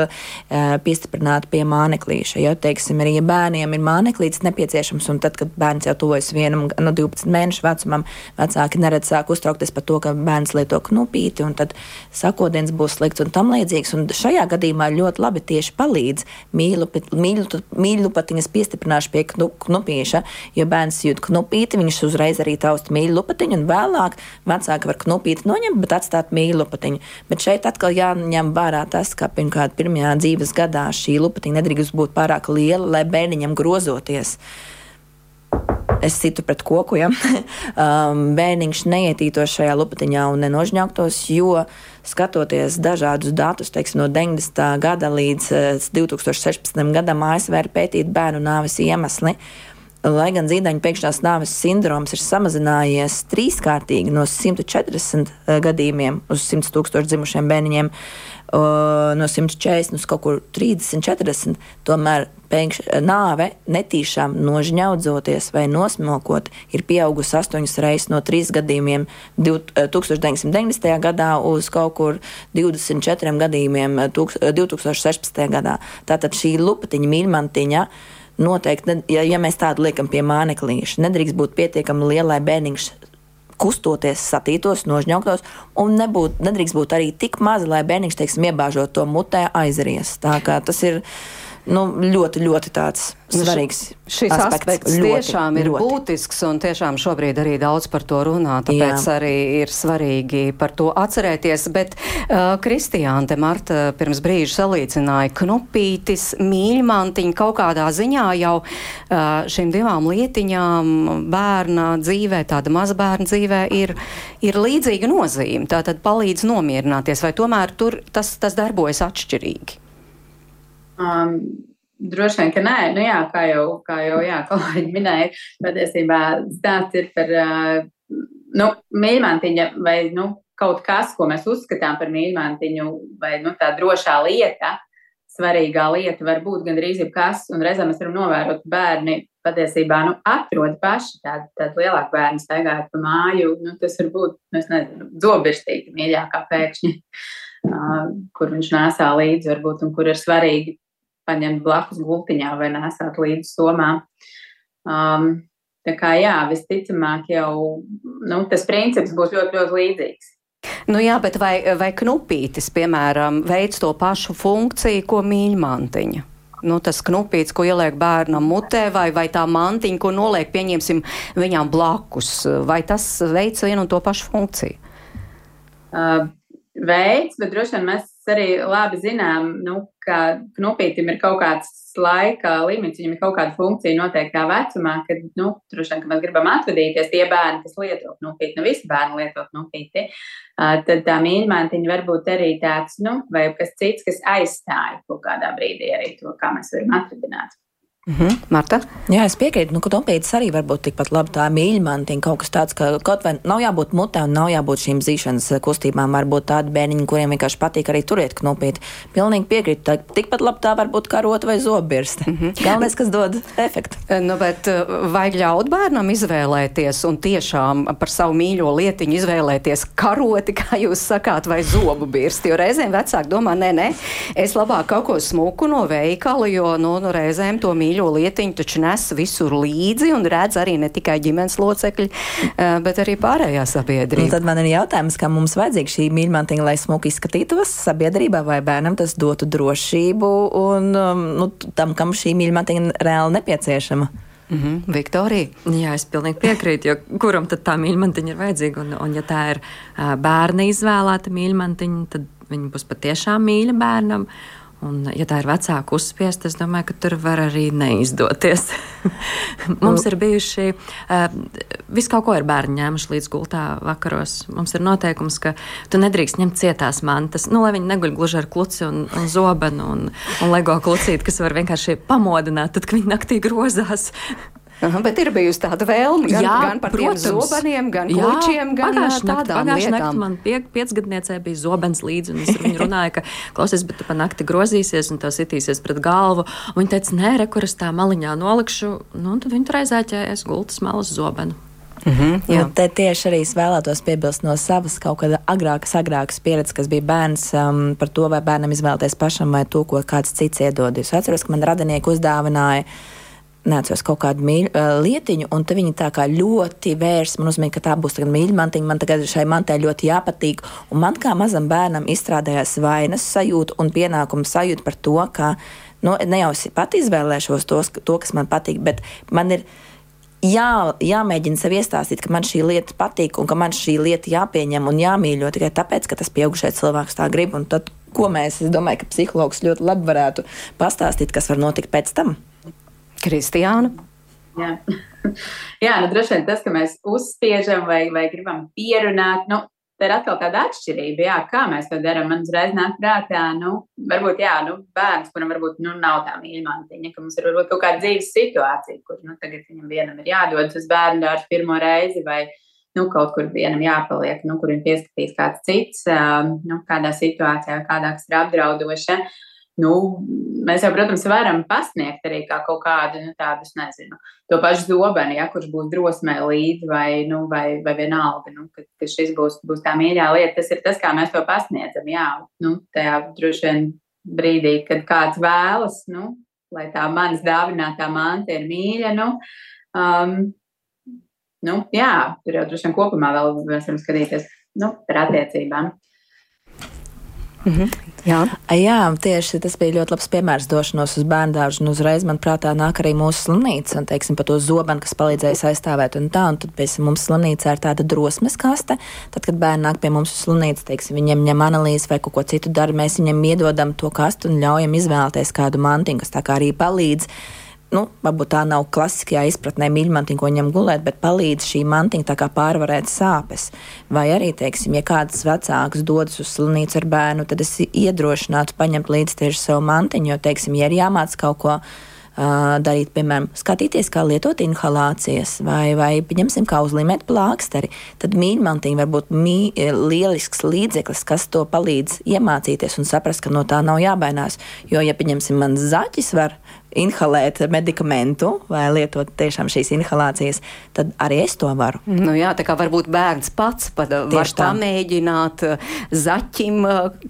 piestiprināta pie māneklīša. Ja, teiksim, arī ja bērniem ir māneklīts nepieciešams, un tad, kad bērns jau tuvojas vienam no 12 mēnešu vecumam, vecāki neredz sāk uztraukties par to, ka bērns lieto knupīti, un tad sakodiens būs slikts un tam līdzīgs. Un šajā gadījumā ļoti labi tieši palīdz mīļlupatiņas piestiprināšana pie knupīša, jo bērns jūt knupīti, viņš uzreiz arī taust mīļu lupatiņu, un vēlāk vecāki var knupīt noņemt, bet atstāt mīļu lupatiņu. Bet šeit atkal jāņem vērā tas, ka pirmkārt pirmajā dzīves gadā šī lupatiņa nedrīkst būt pārāk liela, lai bērniņam grozoties es situ pret koku, ja um, bērniņš neietītos šajā lupatiņā un nenožņauktos, jo skatoties dažādus datus, teiksim, no 90. gada līdz 2016. Uh, gadam ASV ir pētīt bērnu nāves iemesli. Lai gan zīdaiņa pēkšņās nāves sindroms ir samazinājies trīskārtīgi no 140 eh, gadījumiem uz 100 tūkstošu dzimušiem bērniņiem, no 140 uz kaut kur 30, 40, tomēr pēkšņi eh, nāve netīšām nožņaudzoties vai nosmokot ir pieaugusi astoņas reizes no trīs gadījumiem 1990. Eh, gadā uz kaut kur 24 gadījumiem 2016. gadā. Tātad šī lupatiņa, mīļmantiņa noteikti, ja, ja mēs tādu liekam pie māneklīša, nedrīkst būt pietiekami liela, lai bērniņš kustoties, satītos, nožņauktos, un nebūt, nedrīkst būt arī tik maza, lai bērniņš, teiksim, iebāžot to mutē, aizries. Tā kā tas ir nu, ļoti, ļoti tāds nu, svarīgs. Šis aspekts, aspekts ļoti, tiešām ir ļoti. būtisks un tiešām šobrīd arī daudz par to runā, tāpēc Jā. arī ir svarīgi par to atcerēties. Bet uh, Kristiāna te Marta pirms brīža salīdzināja knupītis, mīļmantiņa kaut kādā ziņā jau uh, šīm divām lietiņām bērna dzīvē, tāda mazbērna dzīvē ir, ir līdzīga nozīme. Tā tad palīdz nomierināties, vai tomēr tur tas, tas darbojas atšķirīgi? Um, droši vien, ka nē, nu jā, kā jau, kā jau jā, kolēģi minēja, patiesībā stāsts ir par, nu, mīļmantiņa vai, nu, kaut kas, ko mēs uzskatām par mīļmantiņu vai, nu, tā drošā lieta, svarīgā lieta var būt gandrīz jebkas, un reizēm mēs varam novērot, ka bērni patiesībā nu, atrod paši tādu, tādu lielāku bērnu staigājot pa māju. Nu, tas var būt, nu, es nezinu, dzobirstīgi mīļākā pēkšņi, uh, kur viņš nesā līdzi varbūt, un kur ir svarīgi paņemt blakus gultiņā vai nesāt līdzi somā. Um, tā kā jā, visticamāk jau nu, tas princips būs ļoti, ļoti līdzīgs. Nu jā, bet vai, vai knupītis, piemēram, veids to pašu funkciju, ko mīļmantiņa? Nu, tas knupīts, ko ieliek bērnam mutē, vai, vai tā mantiņa, ko noliek, pieņemsim, viņām blakus, vai tas veids vienu un to pašu funkciju? Uh, veids, bet droši vien mēs arī labi zinām, nu, ka knupītim ir kaut kāds laika limits, viņam ir kaut kāda funkcija noteiktā vecumā, kad, nu, vien, ka mēs gribam atvadīties tie bērni, kas lieto knupīti, ne visi bērni lieto knupīti, tad tā mīļmātiņa var būt arī tāds, nu, vai kas cits, kas aizstāja kaut kādā brīdī arī to, kā mēs varam atradināt. -hmm. Marta? Jā, es piekrītu, nu, ka topītis arī var būt tikpat labi. Tā mīļmantiņa kaut kas tāds, ka kaut vai nav jābūt mutē un nav jābūt šīm zīšanas kustībām. Varbūt tādi bērniņi, kuriem vienkārši patīk arī turēt knopīt. Pilnīgi piekrītu. Tā, tikpat labi tā var būt karota vai zobirste. -hmm. Galvenais, kas dod efektu. Nu, bet vajag ļaut bērnam izvēlēties un tiešām par savu mīļo lietiņu izvēlēties karoti, kā jūs sakāt, vai zobu birsti. Jo reizēm vecāki domā, nē, nē, es labāk kaut ko smuku no veikala, jo nu, nu, reizēm to mīļo mīļo lietiņu taču nes visur līdzi un redz arī ne tikai ģimenes locekļi, eh, bet arī pārējā sabiedrība. Un tad man ir jautājums, kā mums vajadzīga šī mīļmantiņa, lai smuki izskatītos sabiedrībā vai bērnam tas dotu drošību un um, nu, tam, kam šī mīļmantiņa reāli nepieciešama. Mm -hmm. Viktorija. Jā, es pilnīgi piekrītu, jo kuram tad tā mīļmantiņa ir vajadzīga? Un, un ja tā ir uh, bērna izvēlēta mīļmantiņa, tad viņa būs patiešām mīļa bērnam. Un, ja tā ir vecāka uzspiesta, es domāju, ka tur var arī neizdoties. Mums ir bijuši, uh, visu kaut ko ir bērni ņēmuši līdz gultā vakaros. Mums ir noteikums, ka tu nedrīkst ņemt cietās mantas, nu, lai viņi neguļ gluži ar kluci un, un zobenu un, un lego klucīti, kas var vienkārši pamodināt, tad, kad viņi naktī grozās. Aha, bet ir bijusi tāda vēlme gan, jā, gan par protams, tiem zobeniem, gan jā, klučiem, gan pagājušā tādām nakti, lietām. Nakti man pie, piecgadniecē bija zobens līdzi, un es ar viņu runāju, ka klausies, bet tu pa nakti grozīsies un tev sitīsies pret galvu. Un viņa teica, nē, re, kur es tā maliņā nolikšu, nu, un tad viņa tur aizēķējas gultas malas zobenu. Mm -hmm, jā, nu, te tieši arī es vēlētos piebilst no savas kaut kāda agrākas, agrākas pieredzes, kas bija bērns um, par to, vai bērnam izvēlēties pašam vai to, ko kāds cits iedod. Es atceros, ka man radinieki uzdāvināja neatceros kaut kādu mīļu uh, lietiņu, un viņi tā kā ļoti vērs man uzmanību, ka tā būs mīļa mantiņa. Man tagad šai mantai ļoti jāpatīk. Un man kā mazam bērnam izstrādājās vainas sajūta un pienākuma sajūta par to, ka nu, ne jau es pat izvēlēšos tos, to, kas man patīk, bet man ir. Jā, jāmēģina sev iestāstīt, ka man šī lieta patīk un ka man šī lieta jāpieņem un jāmīļo tikai tāpēc, ka tas pieaugušais cilvēks tā grib. Tad, ko mēs, es domāju, ka psihologs ļoti labi varētu pastāstīt, kas var notikt pēc tam. Kristiāna. Jā. Jā, nu droši vien tas, ka mēs uzspiežam vai, vai gribam pierunāt, nu, tā ir atkal tāda atšķirība, jā, kā mēs to darām. Man uzreiz nāk prātā, nu, varbūt, jā, nu, bērns, kuram varbūt, nu, nav tā mīļmantiņa, ka mums ir varbūt kaut kāda dzīves situācija, kur, nu, tagad viņam vienam ir jādodas uz bērnu dārstu pirmo reizi vai, nu, kaut kur vienam jāpaliek, nu, kur viņam pieskatīs kāds cits, nu, kādā situācijā, kādā, kas ir apdraudoša. Nu, mēs jau, protams, varam pasniegt arī kā kaut kādu nu, tādu, nezinu, to pašu zobenu, ja, kurš būs drosmē līdzi vai, nu, vai, vai vienalga, nu, ka, ka šis būs, būs tā mīļā lieta. Tas ir tas, kā mēs to pasniedzam. Jā, nu, tajā droši vien brīdī, kad kāds vēlas, nu, lai tā manas dāvinātā manta ir mīļa. Nu, um, nu, jā, tur jau droši vien kopumā vēl mēs varam skatīties nu, par attiecībām. -hmm. Jā. Jā, tieši tas bija ļoti labs piemērs došanos uz bērnu dārzu. Uzreiz man prātā nāk arī mūsu slimnīca, un teiksim, par to zobenu, kas palīdzēja aizstāvēt. Un tā, un tad pēc mums slimnīcā ir tāda drosmes kaste. Tad, kad bērni nāk pie mums uz slimnīcu, teiksim, viņiem ņem analīzi vai kaut ko citu dara, mēs viņiem iedodam to kastu un ļaujam izvēlēties kādu mantiņu, kas tā kā arī palīdz nu, varbūt tā nav klasiskajā izpratnē mīļmantiņa, ko ņem gulēt, bet palīdz šī mantiņa pārvarēt sāpes. Vai arī, teiksim, ja kāds vecāks dodas uz slimnīcu ar bērnu, tad es iedrošinātu paņemt līdzi tieši savu mantiņu, jo, teiksim, ja ir jāmāc kaut ko darīt, piemēram, skatīties, kā lietot inhalācijas, vai, vai pieņemsim, kā uzlīmēt plāksteri, tad mīļmantiņa var būt mī, lielisks līdzeklis, kas to palīdz iemācīties un saprast, ka no tā nav jābainās. Jo, ja, pieņemsim, man zaķis var inhalēt medikamentu vai lietot tiešām šīs inhalācijas, tad arī es to varu. Nu jā, tā kā varbūt bērns pats pat var tā mēģināt zaķim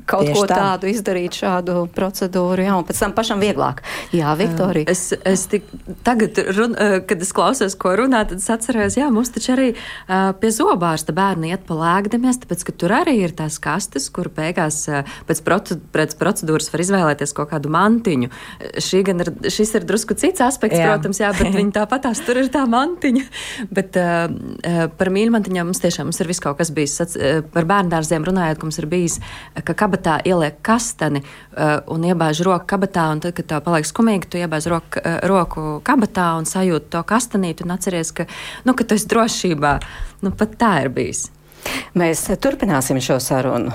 kaut Tieši ko tā. tādu izdarīt, šādu procedūru, jā, un pēc tam pašam vieglāk. Jā, Viktorija. Es, es tik, tagad, run, kad es klausos, ko runā, tad es atceros, jā, mums taču arī pie zobārsta bērni iet pa lēgdamies, tāpēc, ka tur arī ir tās kastes, kur beigās pēc, protu, pēc procedūras var izvēlēties kaut kādu mantiņu. Šī gan ir šis ir drusku cits aspekts, jā. protams, jā, bet viņi tāpat tās tur ir tā mantiņa. Bet uh, par mīļmantiņām mums tiešām mums ir viss kaut kas bijis. Uh, par bērndārziem runājot, ka mums ir bijis, ka kabatā ieliek kastani uh, un iebāž roku kabatā, un tad, kad tā paliek skumīgi, tu iebāž roku, uh, roku kabatā un sajūti to kastanīti un atceries, ka, nu, ka tu esi drošībā. Nu, pat tā ir bijis. Mēs turpināsim šo sarunu.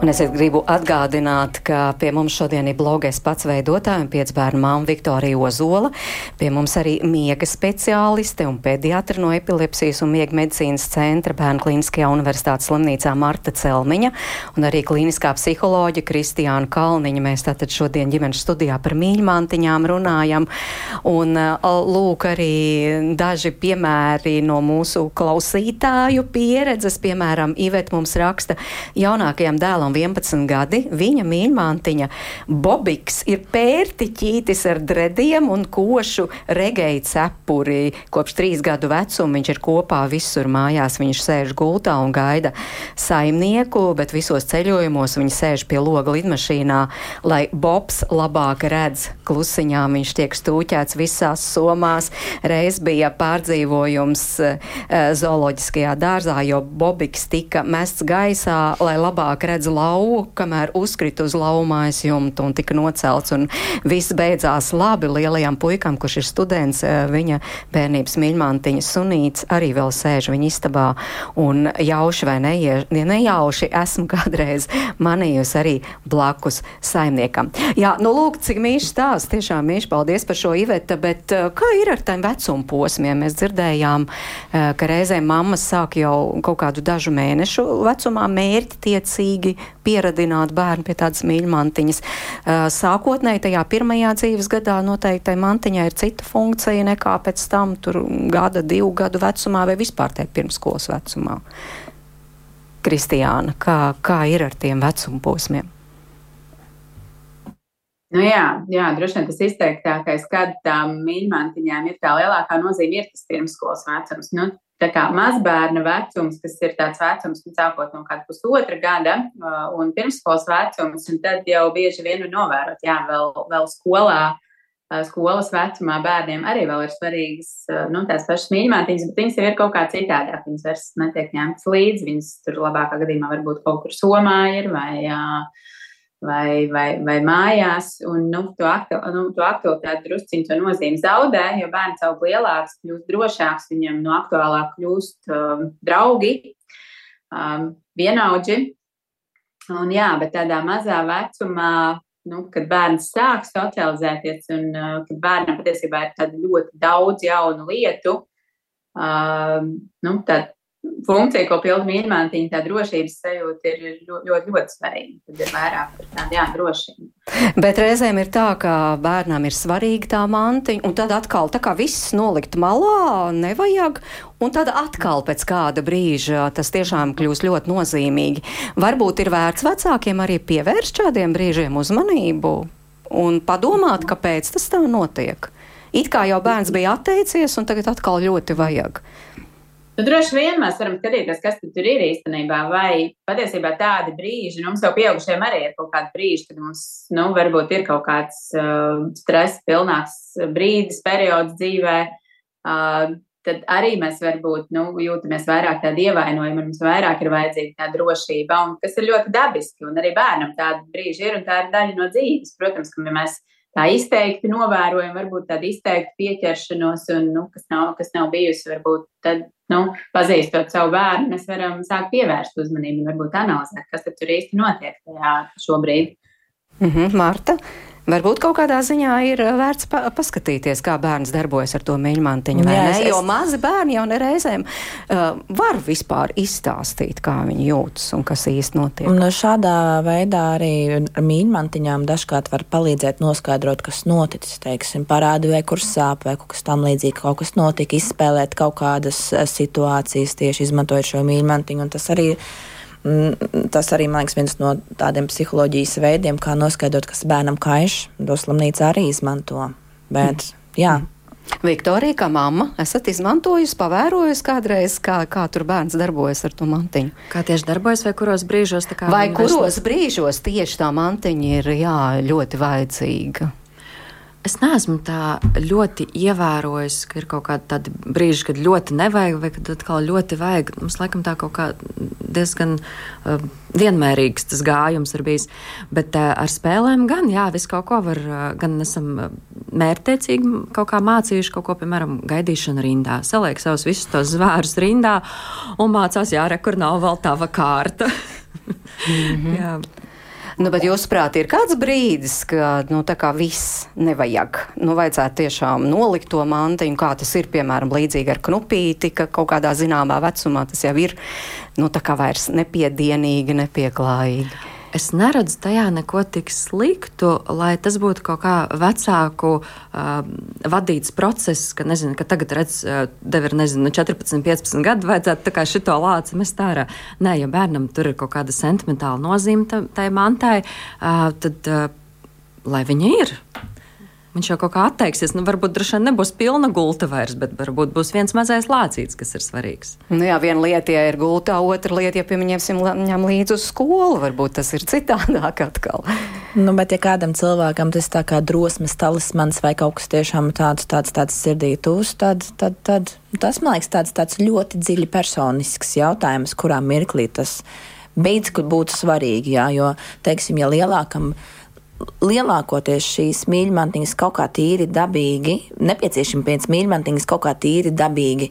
Un es gribu atgādināt, ka pie mums šodien ir blogais pats veidotāja un piecbērnu māma Viktorija Ozola. Pie mums arī miega speciāliste un pediatra no epilepsijas un miega medicīnas centra Bērnu klīniskajā universitātes slimnīcā Marta Celmiņa un arī klīniskā psiholoģa Kristiāna Kalniņa. Mēs tātad šodien ģimenes studijā par mīļmantiņām runājam. Un lūk arī daži piemēri no mūsu klausītāju pieredzes. Piemēram, Ivet mums raksta jaunākajam dēlam dēlam 11 gadi, viņa mīļmantiņa Bobiks ir pērtiķītis ar drediem un košu regēju cepuri. Kopš trīs gadu vecuma viņš ir kopā visur mājās. Viņš sēž gultā un gaida saimnieku, bet visos ceļojumos viņš sēž pie loga lidmašīnā, lai Bobs labāk redz klusiņā. Viņš tiek stūķēts visās somās. Reiz bija pārdzīvojums uh, zooloģiskajā dārzā, jo Bobiks tika mests gaisā, lai labāk redz lauvu, kamēr uzkrita uz laumājas jumtu un tika nocelts. Un viss beidzās labi lielajam puikam, kurš ir students, eh, viņa bērnības mīļmantiņa sunīts arī vēl sēž viņa istabā. Un jauši vai neie, ja nejauši esmu kādreiz manījusi arī blakus saimniekam. Jā, nu lūk, cik mīļš stāsts. Tiešām mīļš, paldies par šo iveta, bet uh, kā ir ar tiem vecuma posmiem? Mēs dzirdējām, uh, ka reizēm mammas sāk jau kaut kādu dažu mēnešu vecumā mērķtiecīgi pieradināt bērnu pie tādas mīļmantiņas. Sākotnēji tajā pirmajā dzīves gadā noteikti tai mantiņai ir cita funkcija nekā pēc tam tur gada, divu gadu vecumā vai vispār tajā pirmskolas vecumā. Kristiāna, kā, kā ir ar tiem vecuma posmiem? Nu jā, jā, droši vien tas izteiktākais, kad tām mīļmantiņām ir tā lielākā nozīme, ir tas pirmskolas vecums. Nu, Tā kā mazbērna vecums, kas ir tāds vecums, nu, sākot no kāda pusotra gada, uh, un pirmskolas vecums, un tad jau bieži vien novērot, jā, vēl, vēl skolā, uh, skolas vecumā bērniem arī vēl ir svarīgas, uh, nu, tās pašas mīļmātiņas, bet viņas jau ir kaut kā citādāk, viņas vairs netiek ņemtas līdzi, viņas tur labākā gadījumā varbūt kaut kur somā ir vai. Uh, vai, vai, vai mājās. Un, nu, to, aktu, nu, to aktualitāti drusciņu to nozīmi zaudē, jo bērns aug lielāks, kļūst drošāks, viņam no aktuālāk kļūst um, draugi, um, vienaudži. Un, jā, bet tādā mazā vecumā, nu, kad bērns sāk socializēties un uh, kad bērnam patiesībā ir ļoti daudz jaunu lietu, uh, nu, tad funkcija, ko pilda mīļmantiņa, tā drošības sajūta ir ļoti, ļoti, ļoti svarīga. Tad ir vairāk par tādu, jā, drošību. Bet reizēm ir tā, ka bērnam ir svarīga tā mantiņa, un tad atkal tā kā viss nolikt malā, nevajag, un tad atkal pēc kāda brīža tas tiešām kļūst ļoti nozīmīgi. Varbūt ir vērts vecākiem arī pievērst šādiem brīžiem uzmanību un padomāt, kāpēc tas tā notiek. It kā jau bērns bija atteicies, un tagad atkal ļoti vajag. Nu, droši vien mēs varam skatīties, kas tur ir īstenībā. Vai patiesībā tādi brīži, nu, mums jau pieaugušiem arī ir kaut kādi brīži, kad mums, nu, varbūt ir kaut kāds uh, stress pilnāks brīdis, periods dzīvē. Uh, tad arī mēs varbūt nu, jūtamies vairāk tādi ievainojumi, mums vairāk ir vajadzīga tā drošība, un kas ir ļoti dabiski. Un arī bērnam tāda brīža ir, un tā ir daļa no dzīves. Protams, ka ja mēs tā izteikti novērojam, varbūt tādu izteiktu pieķeršanos, un, nu, kas, nav, kas nav bijusi, varbūt tad, nu, pazīstot savu bērnu, mēs varam sākt pievērst uzmanību un varbūt analizēt, kas tur īsti notiek tajā šobrīd. Mm -hmm, Marta, Varbūt kaut kādā ziņā ir uh, vērts pa paskatīties, kā bērns darbojas ar to mīļmantiņu. Jā, es, jo mazi bērni jau nereizēm uh, var vispār izstāstīt, kā viņi jūtas un kas īsti notiek. Un šādā veidā arī ar mīļmantiņām dažkārt var palīdzēt noskaidrot, kas noticis, teiksim, parādu vai kur sāp vai kaut kas tam līdzīgi, kaut kas notika, izspēlēt kaut kādas uh, situācijas tieši izmantojot šo mīļmantiņu. Un tas arī ir tas arī man liekas viens no tādiem psiholoģijas veidiem, kā noskaidrot, kas bērnam kaiš. To slimnīca arī izmanto. Bet, jā. Viktorija, kā mamma, esat izmantojusi, pavērojusi kādreiz, kā, kā tur bērns darbojas ar to mantiņu? Kā tieši darbojas, vai kuros brīžos? Vai kuros vairs... brīžos tieši tā mantiņa ir jā, ļoti vajadzīga? Es neesmu tā ļoti ievērojis, ka ir kaut kādi brīži, kad ļoti nevajag, vai kad atkal ļoti vajag. Mums laikam tā kaut kā diezgan uh, vienmērīgs tas gājums ir bijis. Bet uh, ar spēlēm gan, jā, visu kaut ko var, uh, gan esam mērķtiecīgi kaut kā mācījuši kaut ko, piemēram, gaidīšanu rindā. Saliek savus visus tos zvērus rindā un mācās, jā, re, kur nav vēl tava kārta. mm -hmm. jā. Nu, bet jūsuprāt, ir kāds brīdis, kad nu, viss nevajag? Nu, vajadzētu tiešām nolikt to mantiņu, kā tas ir, piemēram, līdzīgi ar knupīti, ka kaut kādā zināmā vecumā tas jau ir nu, vairs nepiedienīgi, nepieklājīgi. Es neredzu tajā neko tik sliktu, lai tas būtu kaut kā vecāku uh, vadīts process, ka, nezinu, ka tagad redz, uh, tev ir, nezinu, 14, 15 gadi, vajadzētu tā kā šito lāci mest ārā. Nē, ja bērnam tur ir kaut kāda sentimentāla nozīme tai mantai, uh, tad uh, lai viņa ir. Viņš jau kaut kā atteiksies. Nu, varbūt droši vien nebūs pilna gulta vairs, bet varbūt būs viens mazais lācīts, kas ir svarīgs. Nu jā, viena lieta, ja ir gultā, otra lieta, ja pieņemsim ņem līdzi uz skolu, varbūt tas ir citādāk atkal. Nu, bet ja kādam cilvēkam tas tā kā drosmes talismans vai kaut kas tiešām tāds, tāds, tāds sirdī tūs, tad, tad, tad tas, man liekas, tāds, tāds ļoti dziļi personisks jautājums, kurā mirklī tas beidz būt svarīgi, jā, jo, teiksim, ja lielākam lielākoties šīs mīļmantiņas kaut kā tīri dabīgi, nepieciešami pēc mīļmantiņas kaut kā tīri dabīgi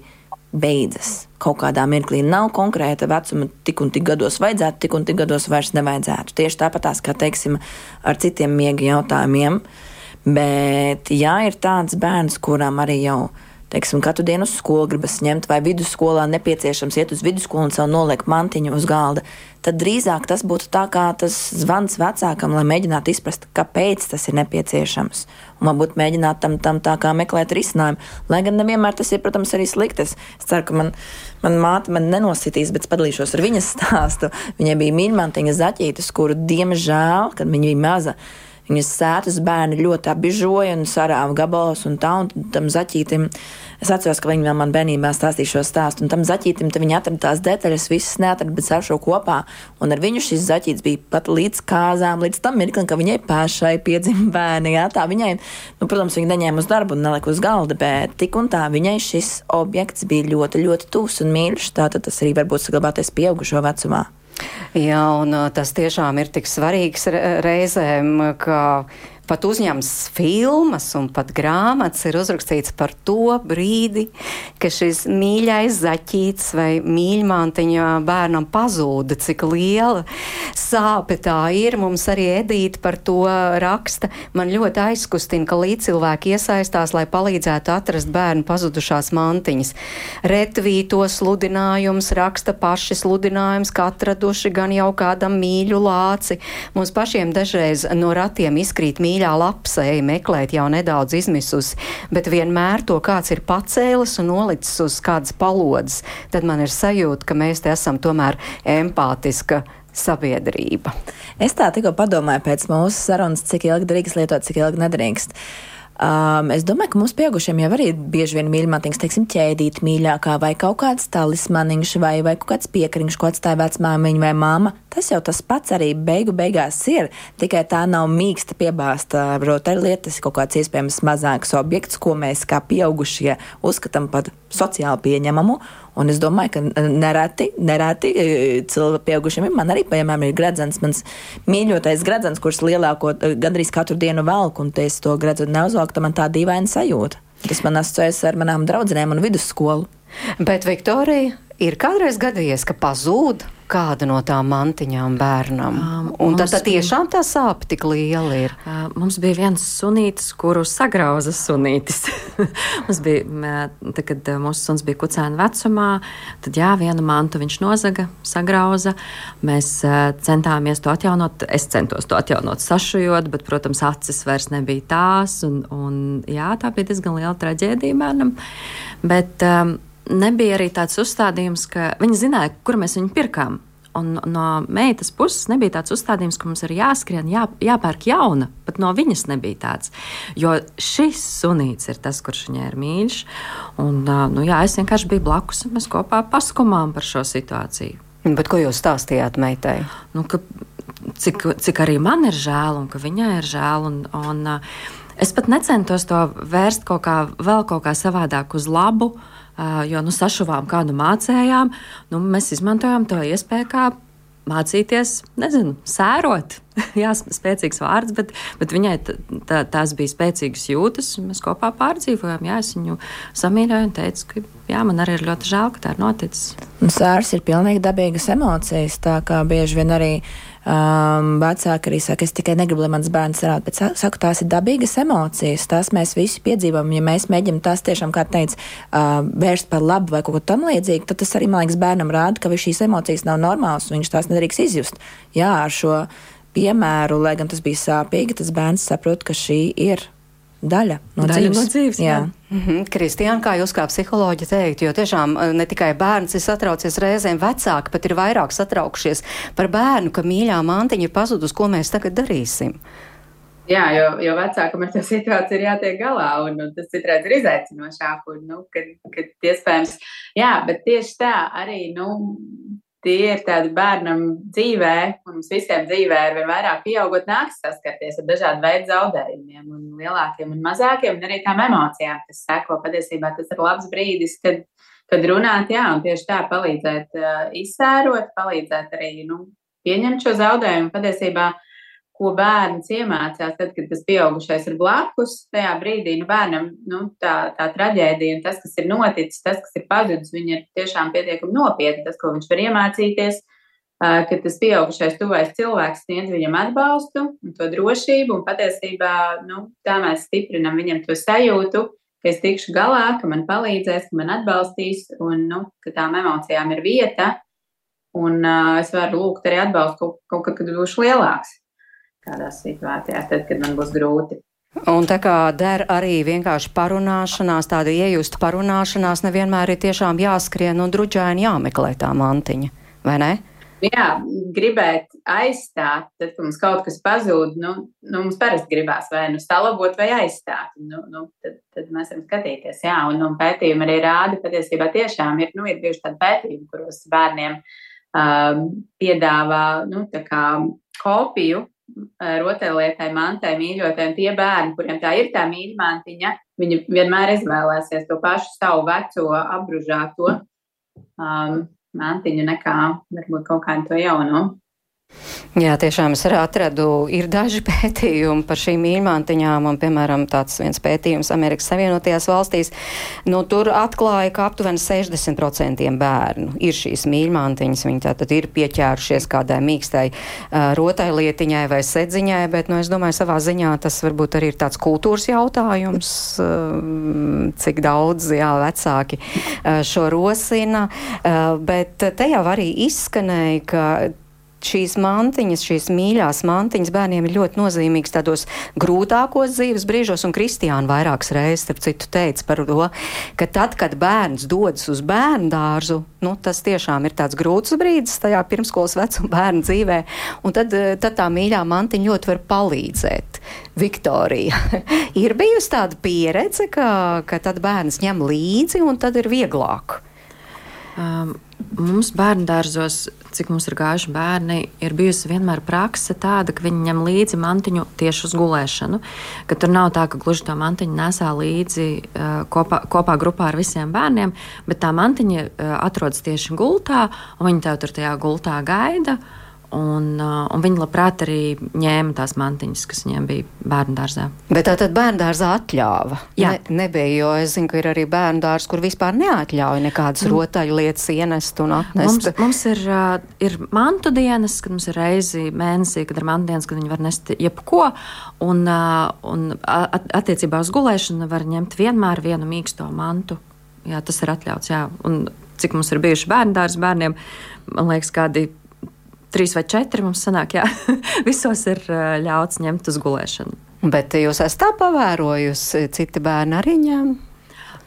beidzas. Kaut kādā mirklī nav konkrēta vecuma, tik un tik gados vajadzētu, tik un tik gados vairs nevajadzētu. Tieši tāpatās, kā teiksim, ar citiem miega jautājumiem. Bet, ja ir tāds bērns, kuram arī jau ir teiksim, katru dienu uz skolu gribas ņemt, vai vidusskolā nepieciešams iet uz vidusskolu un sev noliekt mantiņu uz galda, tad drīzāk tas būtu tā kā tas zvans vecākam, lai mēģinātu izprast, kāpēc tas ir nepieciešams. Un varbūt mēģināt tam, tam tā kā meklēt risinājumu. Lai gan nevienmēr tas ir, protams, arī slikti. Es ceru, ka man, man māte man nenositīs, bet padalīšos ar viņas stāstu. Viņai bija mīļmantiņa zaķītes, kuru, diemžēl, kad viņa bija maza, Viņas sētas bērni ļoti apbižoja un sarāva gabalus un tā, un tam zaķītim. Es atceros, ka viņi vēl man bērnībā stāstīja šo stāstu, un tam zaķītim viņi atrada tās detaļas, visas neatrada, bet ar šo kopā. Un ar viņu šis zaķītis bija pat līdz kāzām, līdz tam mirklim, ka viņai pašai piedzima bērni. Jā, tā viņai, nu, protams, viņa neņēma uz darbu un nelika uz galda, bet tik un tā viņai šis objekts bija ļoti, ļoti tūs un mīļš. Tātad tas arī var būt saglabāties pieaugušo vecumā. Jā, un tas tiešām ir tik svarīgs reizēm, ka pat uzņemts filmas un pat grāmatas ir uzrakstīts par to brīdi, ka šis mīļais zaķītis vai mīļmantiņa bērnam pazūda, cik liela sāpe tā ir. Mums arī Edīte par to raksta. Man ļoti aizkustina, ka līdzcilvēki iesaistās, lai palīdzētu atrast bērnu pazudušās mantiņas. Retvīto sludinājums, raksta paši sludinājums, ka atraduši gan jau kādam mīļu lāci. Mums pašiem dažreiz no ratiem izkrīt mīļi mīļā lapsēja meklēt jau nedaudz izmisusi, bet vienmēr to kāds ir pacēlis un nolicis uz kādas palodzes, tad man ir sajūta, ka mēs te esam tomēr empātiska sabiedrība. Es tā tikko padomāju pēc mūsu sarunas, cik ilgi drīkst lietot, cik ilgi nedrīkst. Um, es domāju, ka mums pieaugušiem jau arī bieži vien mīļākais, teiksim, ķēdīt mīļākā vai kaut kāds talismaniņš vai, vai kaut kāds piekariņš, ko atstāja vecmāmiņa vai māma. Tas jau tas pats arī beigu beigās ir, tikai tā nav mīksta piebāzta rotaļlieta, tas ir kaut kāds iespējams mazāks objekts, ko mēs kā pieaugušie uzskatām par sociāli pieņemamu. Un es domāju, ka nereti, nereti e, cilvēki pieaugušiem. Man arī, piemēram, ir gradzens, mans mīļotais gradzens, kurš lielāko e, gandrīz katru dienu velk, un es to gradzenu neuzvelku, tad man tā dīvaina sajūta. Tas man asociējas ar manām draudzenēm un vidusskolu. Bet Viktorija ir kādreiz gadījies, ka pazūd kāda no tām mantiņām bērnam. Um, un tad, tad tiešām tā sāpe tik liela ir. Uh, mums bija viens sunītis, kuru sagrauza sunītis. mums bija, tad, kad mūsu suns bija kucēna vecumā, tad jā, vienu mantu viņš nozaga, sagrauza. Mēs uh, centāmies to atjaunot. Es centos to atjaunot sašujot, bet, protams, acis vairs nebija tās. Un, un, jā, tā bija diezgan liela traģēdija bērnam. Bet, um, nebija arī tāds uzstādījums, ka viņi zināja, kur mēs viņu pirkām. Un no meitas puses nebija tāds uzstādījums, ka mums ir jāskrien, jā, jāpērk jauna. Pat no viņas nebija tāds. Jo šis sunīts ir tas, kurš viņai ir mīļš. Un, nu, jā, es vienkārši biju blakus un mēs kopā paskumām par šo situāciju. Bet ko jūs stāstījāt meitai? Nu, ka, cik, cik arī man ir žēl un ka viņai ir žēl. Un, un, es pat necentos to vērst kaut kā, vēl kaut kā savādāk uz labu. Uh, jo nu, sašuvām kādu mācējām, nu, mēs izmantojam to iespēju kā mācīties, nezinu, sērot. Jā, spēcīgs vārds, bet, bet viņai tā, tās bija spēcīgas jūtas. Mēs kopā pārdzīvojām. Jā, es viņu samīļoju un teicu, ka jā, man arī ir ļoti žēl, ka tā ir noticis. Un sērs ir pilnīgi dabīgas emocijas, tā kā bieži vien arī Um, vecāki arī saka, es tikai negribu, lai mans bērns rāda, bet saku, tās ir dabīgas emocijas, tās mēs visi piedzīvojam. Ja mēs mēģinām tās tiešām, kā teica, uh, vērst par labu vai kaut ko tam līdzīgu, tad tas arī, man liekas, bērnam rāda, ka šīs emocijas nav normālas un viņš tās nedrīkst izjust. Jā, ar šo piemēru, lai gan tas bija sāpīgi, tas bērns saprot, ka šī ir daļa no daļa dzīves. No dzīves jā. Jā. Mm -hmm. Kristiāna, kā jūs kā psiholoģi teikt, jo tiešām eh, ne tikai bērns ir satraucies reizēm, vecāki pat ir vairāk satraukšies par bērnu, ka mīļā mantiņa ir pazudus, ko mēs tagad darīsim. Jā, jo, jo vecākam ar to situāciju ir jātiek galā, un, un tas citreiz ir izaicinošāk, un, nu, kad, kad iespējams, jā, bet tieši tā arī, nu, tie ir tādi bērnam dzīvē, un mums visiem dzīvē ar vien vairāk pieaugot nāks saskarties ar dažādu veidu zaudējumiem, un lielākiem un mazākiem, un arī tām emocijām, kas seko. Patiesībā tas ir labs brīdis, kad, kad runāt, jā, un tieši tā palīdzēt uh, izsērot, palīdzēt arī nu, pieņemt šo zaudējumu. Patiesībā uh, ko bērns iemācās, tad, kad tas pieaugušais ir blakus, tajā brīdī nu, bērnam nu, tā, tā traģēdija un tas, kas ir noticis, tas, kas ir pazudis, viņa ir tiešām pietiekami nopietni. Tas, ko viņš var iemācīties, ka tas pieaugušais tuvais cilvēks sniedz viņam atbalstu un to drošību, un patiesībā nu, tā mēs stiprinam viņam to sajūtu, ka es tikšu galā, ka man palīdzēs, ka man atbalstīs, un nu, ka tām emocijām ir vieta. Un uh, es varu lūgt arī atbalstu kaut, kaut kad, kad būšu lielāks kādās situācijās, tad, kad man būs grūti. Un tā kā der arī vienkārši parunāšanās, tāda iejusta parunāšanās, nevienmēr ir tiešām jāskrien un druģēni jāmeklē tā mantiņa, vai ne? Jā, gribēt aizstāt, tad, kad mums kaut kas pazūd, nu, nu mums parasti gribās vai nu salabot, vai aizstāt. Nu, nu, tad, tad mēs varam skatīties, jā, un, un pētījumi arī rāda, patiesībā tiešām ir, nu, ir bijuši tādi pētījumi, kuros bērniem uh, piedāvā, nu, tā kā kopiju rotaļlietai, mantai, mīļotai, un tie bērni, kuriem tā ir tā mīļmantiņa, viņi vienmēr izvēlēsies to pašu savu veco, apbružāto um, mantiņu nekā varbūt kaut kādu to jauno. Jā, tiešām es arī atradu, ir daži pētījumi par šīm mīļmantiņām, un, piemēram, tāds viens pētījums Amerikas Savienotajās valstīs, nu, tur atklāja, ka aptuveni 60% bērnu ir šīs mīļmantiņas, viņi tātad ir pieķērušies kādai mīkstai uh, rotai lietiņai vai sedziņai, bet, nu, es domāju, savā ziņā tas varbūt arī ir tāds kultūras jautājums, uh, cik daudz, jā, vecāki uh, šo rosina, uh, bet te jau arī izskanēja, ka šīs mantiņas, šīs mīļās mantiņas bērniem ir ļoti nozīmīgas tādos grūtākos dzīves brīžos, un Kristiāna vairākas reizes, starp citu, teica par to, ka tad, kad bērns dodas uz bērnu dārzu, nu, tas tiešām ir tāds grūts brīdis tajā pirmskolas vecuma bērnu dzīvē, un tad, tad tā mīļā mantiņa ļoti var palīdzēt. Viktorija. ir bijusi tāda pieredze, ka, ka tad bērns ņem līdzi un tad ir vieglāk. Um, mums bērnu dārzos, cik mums ir gājuši bērni, ir bijusi vienmēr praksa tāda, ka viņi ņem līdzi mantiņu tieši uz gulēšanu. Ka tur nav tā, ka gluži to mantiņu nesā līdzi uh, kopā, kopā grupā ar visiem bērniem, bet tā mantiņa uh, atrodas tieši gultā, un viņi tev tur tajā gultā gaida. Uh, Un, uh, un viņi labprāt arī ņēma tās mantiņas, kas viņiem bija bērnu dārzā. Bet tā tad bērnu dārzā atļāva. Jā, ne, nebija, jo es zinu, ka ir arī bērnu dārzs, kur vispār neatļauj nekādas mm. rotaļu lietas ienest un atnest. Mums, mums ir, uh, ir mantu dienas, kad mums ir reizi mēnesī, kad ir mantu dienas, kad viņi var nest jebko. Un, uh, un at, attiecībā uz gulēšanu var ņemt vienmēr vienu mīksto mantu. Jā, tas ir atļauts. Jā. Un cik mums ir bijuši bērnu dārza bērniem, man liekas, kādi trīs vai četri mums sanāk, jā, visos ir ļauts ņemt uz gulēšanu. Bet jūs esat tā pavērojusi, citi bērni arī ņem?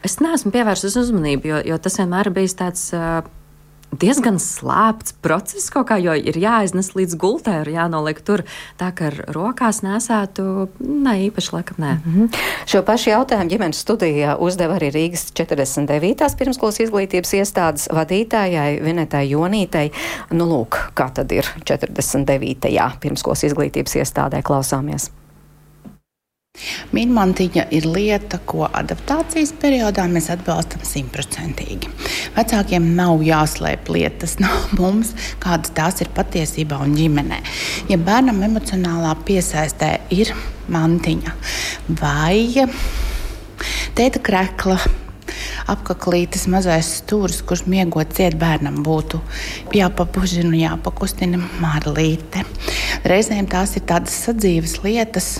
Es neesmu pievērsus uzmanību, jo, jo tas vienmēr bijis tāds. Uh, diezgan slēpts process kaut kā, jo ir jāiznes līdz gultē, ir jānoliek tur tā, ka ar rokās nesētu, ne īpaši laikam nē. Mm -hmm. Šo pašu jautājumu ģimenes studijā uzdeva arī Rīgas 49. pirmskolas izglītības iestādes vadītājai Vinetai Jonītei. Nu, lūk, kā tad ir 49. pirmskolas izglītības iestādē klausāmies. Mīļmantiņa ir lieta, ko adaptācijas periodā mēs atbalstam simtprocentīgi. Vecākiem nav jāslēp lietas no mums, kādas tās ir patiesībā un ģimenē. Ja bērnam emocionālā piesaistē ir mantiņa vai tēta krekla, apaklītes mazais stūris, kurš miegot ciet bērnam, būtu jāpapužina, jāpakustina marlīte. Reizēm tās ir tādas sadzīves lietas,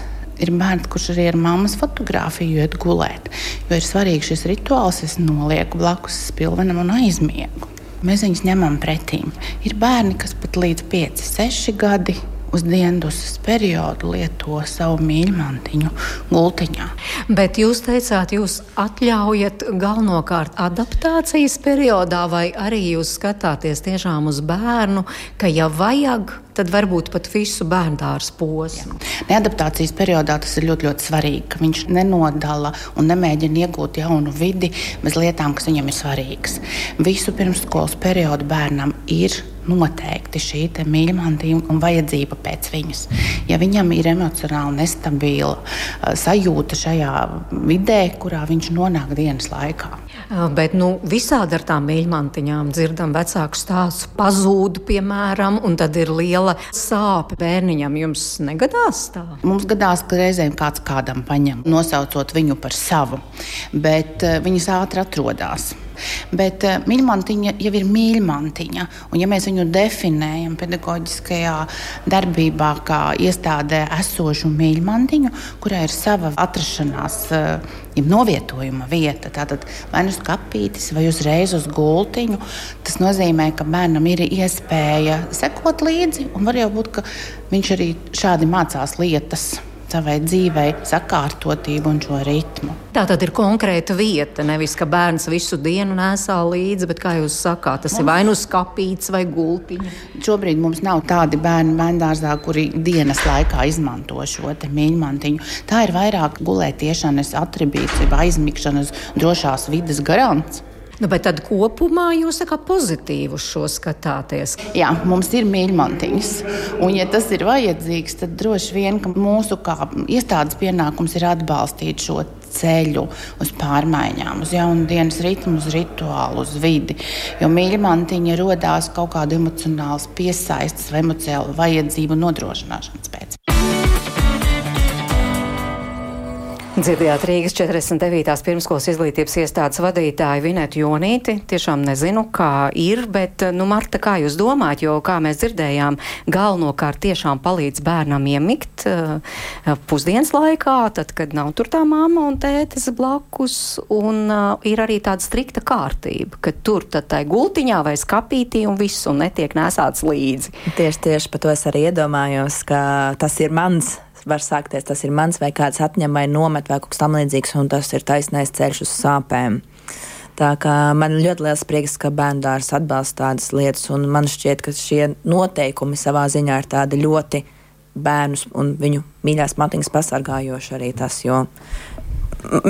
ir bērns, kurš arī ar mammas fotografiju iet gulēt. Jo ir svarīgi šis rituāls, es nolieku blakus spilvenam un aizmiegu. Mēs viņus ņemam pretī. Ir bērni, kas pat līdz 5, 6 gadi uz dienas periodu lieto savu mīļmantiņu gultiņā. Bet jūs teicāt, jūs atļaujat galvenokārt adaptācijas periodā, vai arī jūs skatāties tiešām uz bērnu, ka ja vajag, tad varbūt pat visu bērnu dārza posmu. Neadaptācijas periodā tas ir ļoti, ļoti svarīgi, ka viņš nenodala un nemēģina iegūt jaunu vidi bez lietām, kas viņam ir svarīgas. Visu pirmsskolas periodu bērnam ir noteikti šī mīlestība un vajadzība pēc viņas. Ja viņam ir emocionāli nestabila uh, sajūta šajā vidē, kurā viņš nonāk dienas laikā. Bet nu, visādi ar tām mīļmantiņām dzirdam vecāku stāstu. Pazūd, piemēram, un tad ir liela sāpe bērniņam. Jums negadās tā? Mums gadās, ka reizēm kāds kādam paņem, nosaucot viņu par savu, bet uh, viņas ātri atrodas. Bet uh, mīļmantiņa jau ir mīļmantiņa. Un, ja mēs viņu definējam pedagoģiskajā darbībā, kā iestādē esošu mīļmantiņu, kurai ir sava atrašanās, uh, ja novietojuma vieta, tātad vai nu skapītis, vai uzreiz uz gultiņu, tas nozīmē, ka bērnam ir iespēja sekot līdzi, un var jau būt, ka viņš arī šādi mācās lietas savai dzīvei sakārtotību un šo ritmu. Tā tad ir konkrēta vieta, nevis ka bērns visu dienu nesā līdzi, bet, kā jūs sakāt, tas mums... ir vai nu skāpīts vai gultiņa. Šobrīd mums nav tādi bērni bērngārzā, kuri dienas laikā izmanto šo mīļmantiņu. Tā ir vairāk gulētiešanas atribīts, aizmigšanas drošās vidas garants. Nu, bet tad kopumā jūs kā pozitīvu šo skatāties? Jā, mums ir mīļmantiņas. Un, ja tas ir vajadzīgs, tad droši vien mūsu kā iestādes pienākums ir atbalstīt šo ceļu uz pārmaiņām, uz jaunu dienas ritmu, uz rituālu, uz vidi. Jo mīļmantiņa radās kaut kāda emocionāla piesaistes vai emocionāla vajadzību nodrošināšanas pēc. Dzirdējāt Rīgas 49. pirmskolas izglītības iestādes vadītāju Vinetu Jonīti. Tiešām nezinu, kā ir, bet, nu, Marta, kā jūs domājat, jo, kā mēs dzirdējām, galvenokārt tiešām palīdz bērnam iemigt uh, pusdienas laikā, tad, kad nav tur tā mamma un tētis blakus, un uh, ir arī tāda strikta kārtība, ka tur tad tai gultiņā vai skapītī un viss un netiek nesāts līdzi. Tieši, tieši par to es arī iedomājos, ka tas ir mans var sākties, tas ir mans vai kāds atņem vai nomet vai kaut kas tam līdzīgs, un tas ir taisnais ceļš uz sāpēm. Tā kā man ļoti liels prieks, ka bērndārs atbalsta tādas lietas, un man šķiet, ka šie noteikumi savā ziņā ir tādi ļoti bērnus un viņu mīļās matiņas pasargājoši arī tas. Jo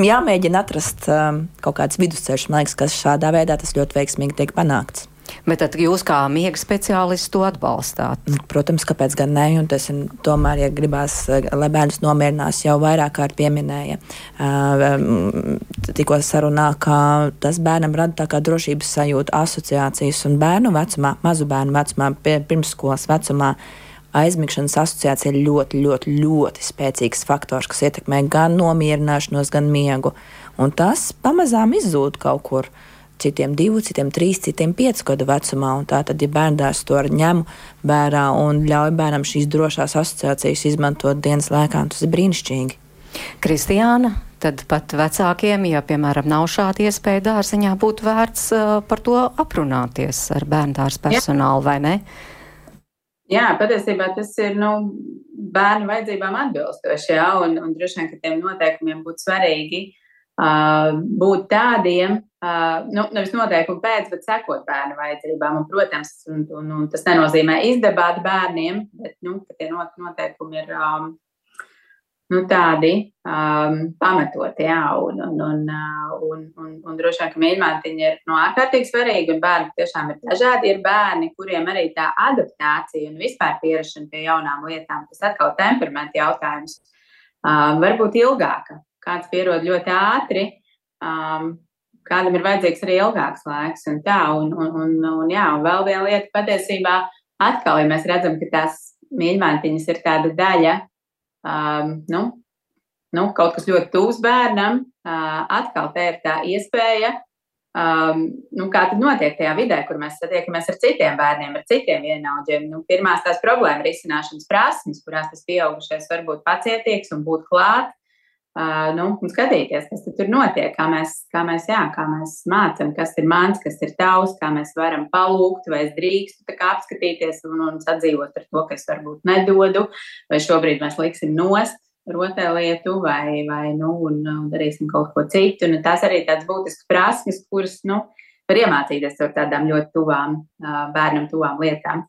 jāmēģina atrast um, kaut kāds vidusceļš, man liekas, kas šādā veidā tas ļoti veiksmīgi tiek panākts. Bet tad jūs kā miega speciālists to atbalstāt? Nu, protams, kāpēc gan ne? Un tas ir tomēr, ja gribās, lai bērns nomierinās, jau vairāk kārt pieminēja. Uh, tikko sarunā, ka tas bērnam rada tā kā drošības sajūta asociācijas un bērnu vecumā, mazu bērnu vecumā, pirmsskolas vecumā aizmigšanas asociācija ir ļoti, ļoti, ļoti spēcīgs faktors, kas ietekmē gan nomierināšanos, gan miegu. Un tas pamazām izzūd kaut kur. Citiem divu, citiem trīs, citiem piecu gadu vecumā. Tātad, ja bērns to ņem vērā un ļauj bērnam šīs drošās asociācijas izmantot dienas laikā, tas ir brīnišķīgi. Kristiāna, tad pat vecākiem, ja, piemēram, nav šāda iespēja dārziņā, būtu vērts uh, par to aprunāties ar bērnu dārza personālu, Jā. vai ne? Jā, patiesībā tas ir nu, bērnu vajadzībām atbilstoši. Jā, un, un droši vien, ka tiem noteikumiem būtu svarīgi uh, būt tādiem, uh, nu, nevis noteikumi pēc, bet sekot bērnu vajadzībām. Un, protams, un, un, un tas nenozīmē izdebāt bērniem, bet nu, tie noteikumi ir um, nu, tādi um, pamatoti, jā, un, un, un, uh, un, un, un droši vien, ka mīlmātiņa ir no ārkārtīgi svarīga, un bērni tiešām ir dažādi. Ir bērni, kuriem arī tā adaptācija un vispār pierašana pie jaunām lietām, tas atkal temperamenta jautājums, um, varbūt ilgāka. Kāds pierod ļoti ātri, um, kādam ir vajadzīgs arī ilgāks laiks, un tā, un, un, un, un, jā, un vēl viena lieta patiesībā, atkal, ja mēs redzam, ka tās mīlmātiņas ir tāda daļa um, nu, nu, kaut kas ļoti tuvs bērnam, uh, atkal te ir tā iespēja. Um, nu, kā tad notiek tajā vidē, kur mēs satiekamies ar citiem bērniem, ar citiem vienaudžiem? Nu, pirmās tās problēma risināšanas prasmes, kurās tas pieaugušais var būt pacietīgs un būt klāt, uh, nu, un skatīties, kas tur notiek, kā mēs, kā mēs, jā, kā mēs mācām, kas ir mans, kas ir tavs, kā mēs varam palūgt, vai es drīkstu apskatīties un, un sadzīvot ar to, ka es varbūt nedodu, vai šobrīd mēs liksim nost rotaļlietu vai, vai nu, un, un darīsim kaut ko citu. Un tas arī tāds būtisks prasmes, kuras nu, var iemācīties ar tādām ļoti tuvām, bērnam tuvām lietām.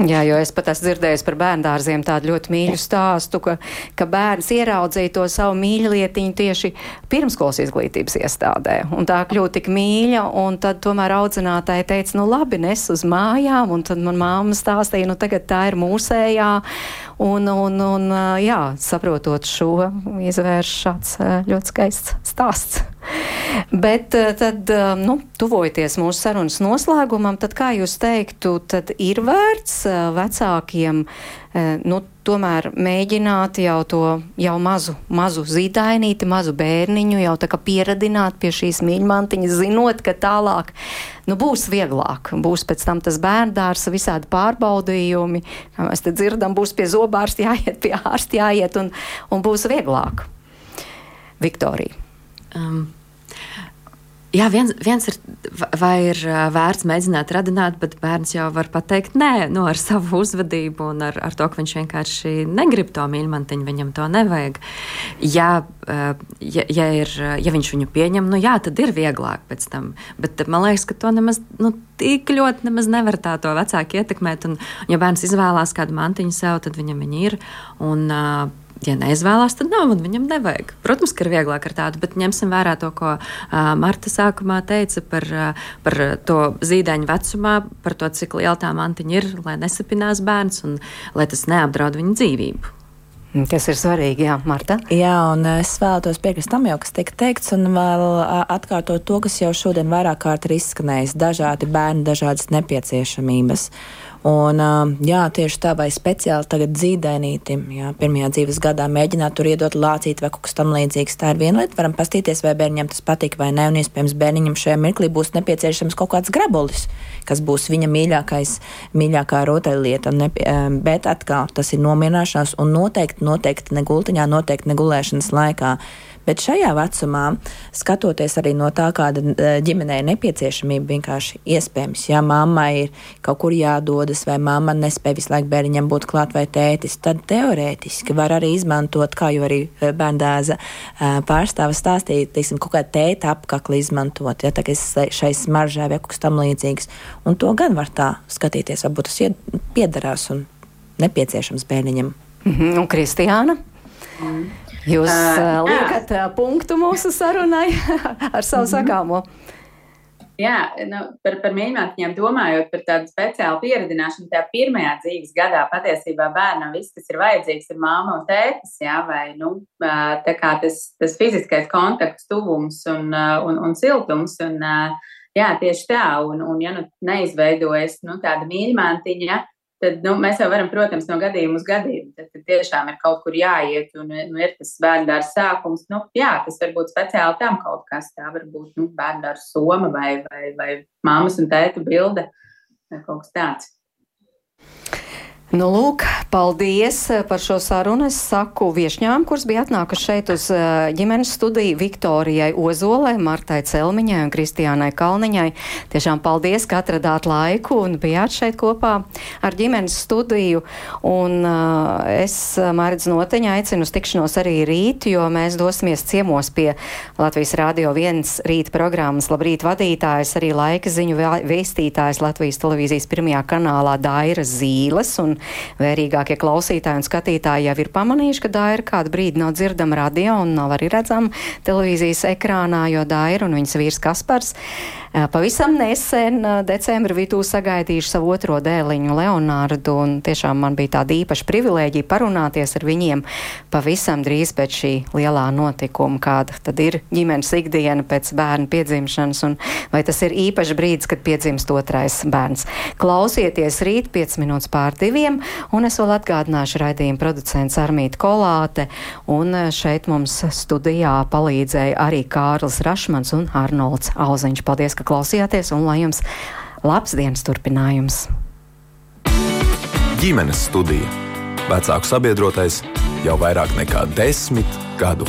Jā, jo es pat esmu dzirdējis par bērndārziem tādu ļoti mīļu stāstu, ka, ka bērns ieraudzīja to savu mīļlietiņu tieši pirmskolas izglītības iestādē. Un tā kļūta tik mīļa, un tad tomēr audzinātāji teica, nu labi, nes uz mājām, un tad man māma stāstīja, nu tagad tā ir mūsējā. Un, un, un jā, saprotot šo, izvērš šāds ļoti skaists stāsts. Bet tad, nu, tuvojoties mūsu sarunas noslēgumam, tad kā jūs teiktu, tad ir vērts vecākiem, nu, tomēr mēģināt jau to jau mazu, mazu zīdainīti, mazu bērniņu jau tā kā pieradināt pie šīs mīļmantiņas, zinot, ka tālāk, nu, būs vieglāk, būs pēc tam tas bērndārs, visādi pārbaudījumi, kā mēs te dzirdam, būs pie zobārsta jāiet, pie ārsta jāiet un, un būs vieglāk. Viktorija. Um, Jā, viens, viens ir, vai ir vērts mēģināt radināt, bet bērns jau var pateikt nē, nu, ar savu uzvedību un ar, ar to, ka viņš vienkārši negrib to mīļmantiņu, viņam to nevajag. Ja, ja, ja, ir, ja viņš viņu pieņem, nu jā, tad ir vieglāk pēc tam. Bet man liekas, ka to nemaz nu, tik ļoti nemaz nevar tā to vecāki ietekmēt. Un, ja bērns izvēlās kādu mantiņu sev, tad viņam viņa ir. Un, uh, ja neizvēlās, tad nav, un viņam nevajag. Protams, ka ir vieglāk ar tādu, bet ņemsim vērā to, ko uh, Marta sākumā teica par, uh, par to zīdaiņu vecumā, par to, cik liela tā mantiņa ir, lai nesapinās bērns un lai tas neapdraud viņa dzīvību. Tas ir svarīgi, Jā, Marta. Jā, un es vēlētos piekrist tam, jau, kas tika teikts, un vēl atkārtot to, kas jau šodien vairāk kārt ir izskanējis. Dažādi bērni, dažādas nepieciešamības. Un, jā, tieši tā, vai speciāli tagad dzīdainītim, jā, pirmajā dzīves gadā mēģināt tur iedot lācīt vai kaut kas tam līdzīgs. Tā ir viena lieta, varam pastīties, vai bērnam tas patīk vai nē, un iespējams bērniņam šajā mirklī būs nepieciešams kaut kāds grabulis, kas būs viņa mīļākais, mīļākā rotaļlieta. Bet atkal tas ir nomierināšanās un noteikti, noteikti ne gultiņā, noteikti ne gulēšanas laikā. Bet šajā vecumā, skatoties arī no tā, kāda e, ģimenei nepieciešamība vienkārši iespējams, ja mammai ir kaut kur jādodas, vai mamma nespēj visu laiku bērniņam būt klāt vai tētis, tad teorētiski var arī izmantot, kā jau arī e, bērndāza e, pārstāva stāstīja, teiksim, kaut kādu tēta apkakli izmantot, ja tā kā šai smaržai vai kaut kas tam līdzīgs. Un to gan var tā skatīties, varbūt tas piederās un nepieciešams bērniņam. Mm -hmm. Un Kristiāna? Mm. Jūs uh, liekat uh, punktu mūsu sarunai ar savu -hmm. sakāmo. Jā, nu, par, par mīļākajiem domājot par tādu speciālu pieredzināšanu, tajā pirmajā dzīves gadā patiesībā bērnam viss, kas ir vajadzīgs, ir māma un tētis, jā, vai nu, tā tas, tas fiziskais kontakts, tuvums un, un, un siltums. Un, jā, tieši tā, un, un ja nu neizveidojas nu, tāda mīļmātiņa, tad nu, mēs jau varam, protams, no gadījuma uz gadījumu. Tad, tad tiešām ir kaut kur jāiet, un nu, ir tas bērndārs sākums. Nu, jā, tas var būt speciāli tam kaut kas tāds, varbūt nu, bērndārs soma vai, vai, vai māmas un tēta bilde vai kaut kas tāds. Nu, lūk, paldies eh, par šo sarunu. Es saku viešņām, kuras bija atnākušas šeit uz eh, ģimenes studiju Viktorijai Ozolai, Martai Celmiņai un Kristiānai Kalniņai. Tiešām paldies, ka atradāt laiku un bijāt šeit kopā ar ģimenes studiju. Un uh, es, Mārķis Noteņa, aicinu uz tikšanos arī rīt, jo mēs dosimies ciemos pie Latvijas Rādio 1 rīta programmas Labrīt vadītājs, arī laika ziņu vēstītājs Latvijas televīzijas pirmajā kanālā Daira Zīles. Un vērīgākie klausītāji un skatītāji jau ir pamanījuši, ka Daira kādu brīdi nav dzirdama radio un nav arī redzama televīzijas ekrānā, jo Daira un viņas vīrs Kaspars pavisam nesen decembra vidū sagaidījuši savu otro dēliņu Leonārdu, un tiešām man bija tāda īpaša privilēģija parunāties ar viņiem pavisam drīz pēc šī lielā notikuma, kāda tad ir ģimenes ikdiena pēc bērna piedzimšanas, un vai tas ir īpašs brīdis, kad piedzimst otrais bērns. Klausieties rīt 5 minūtes pār diviem, un es vēl atgādināšu raidījumu producents Armīta Kolāte, un šeit mums studijā palīdzēja arī Kārlis Rašmans un Arnolds Auziņš. Paldies, ka klausījāties, un lai jums labs dienas turpinājums! Ģimenes studija. Vecāku sabiedrotais jau vairāk nekā desmit gadu.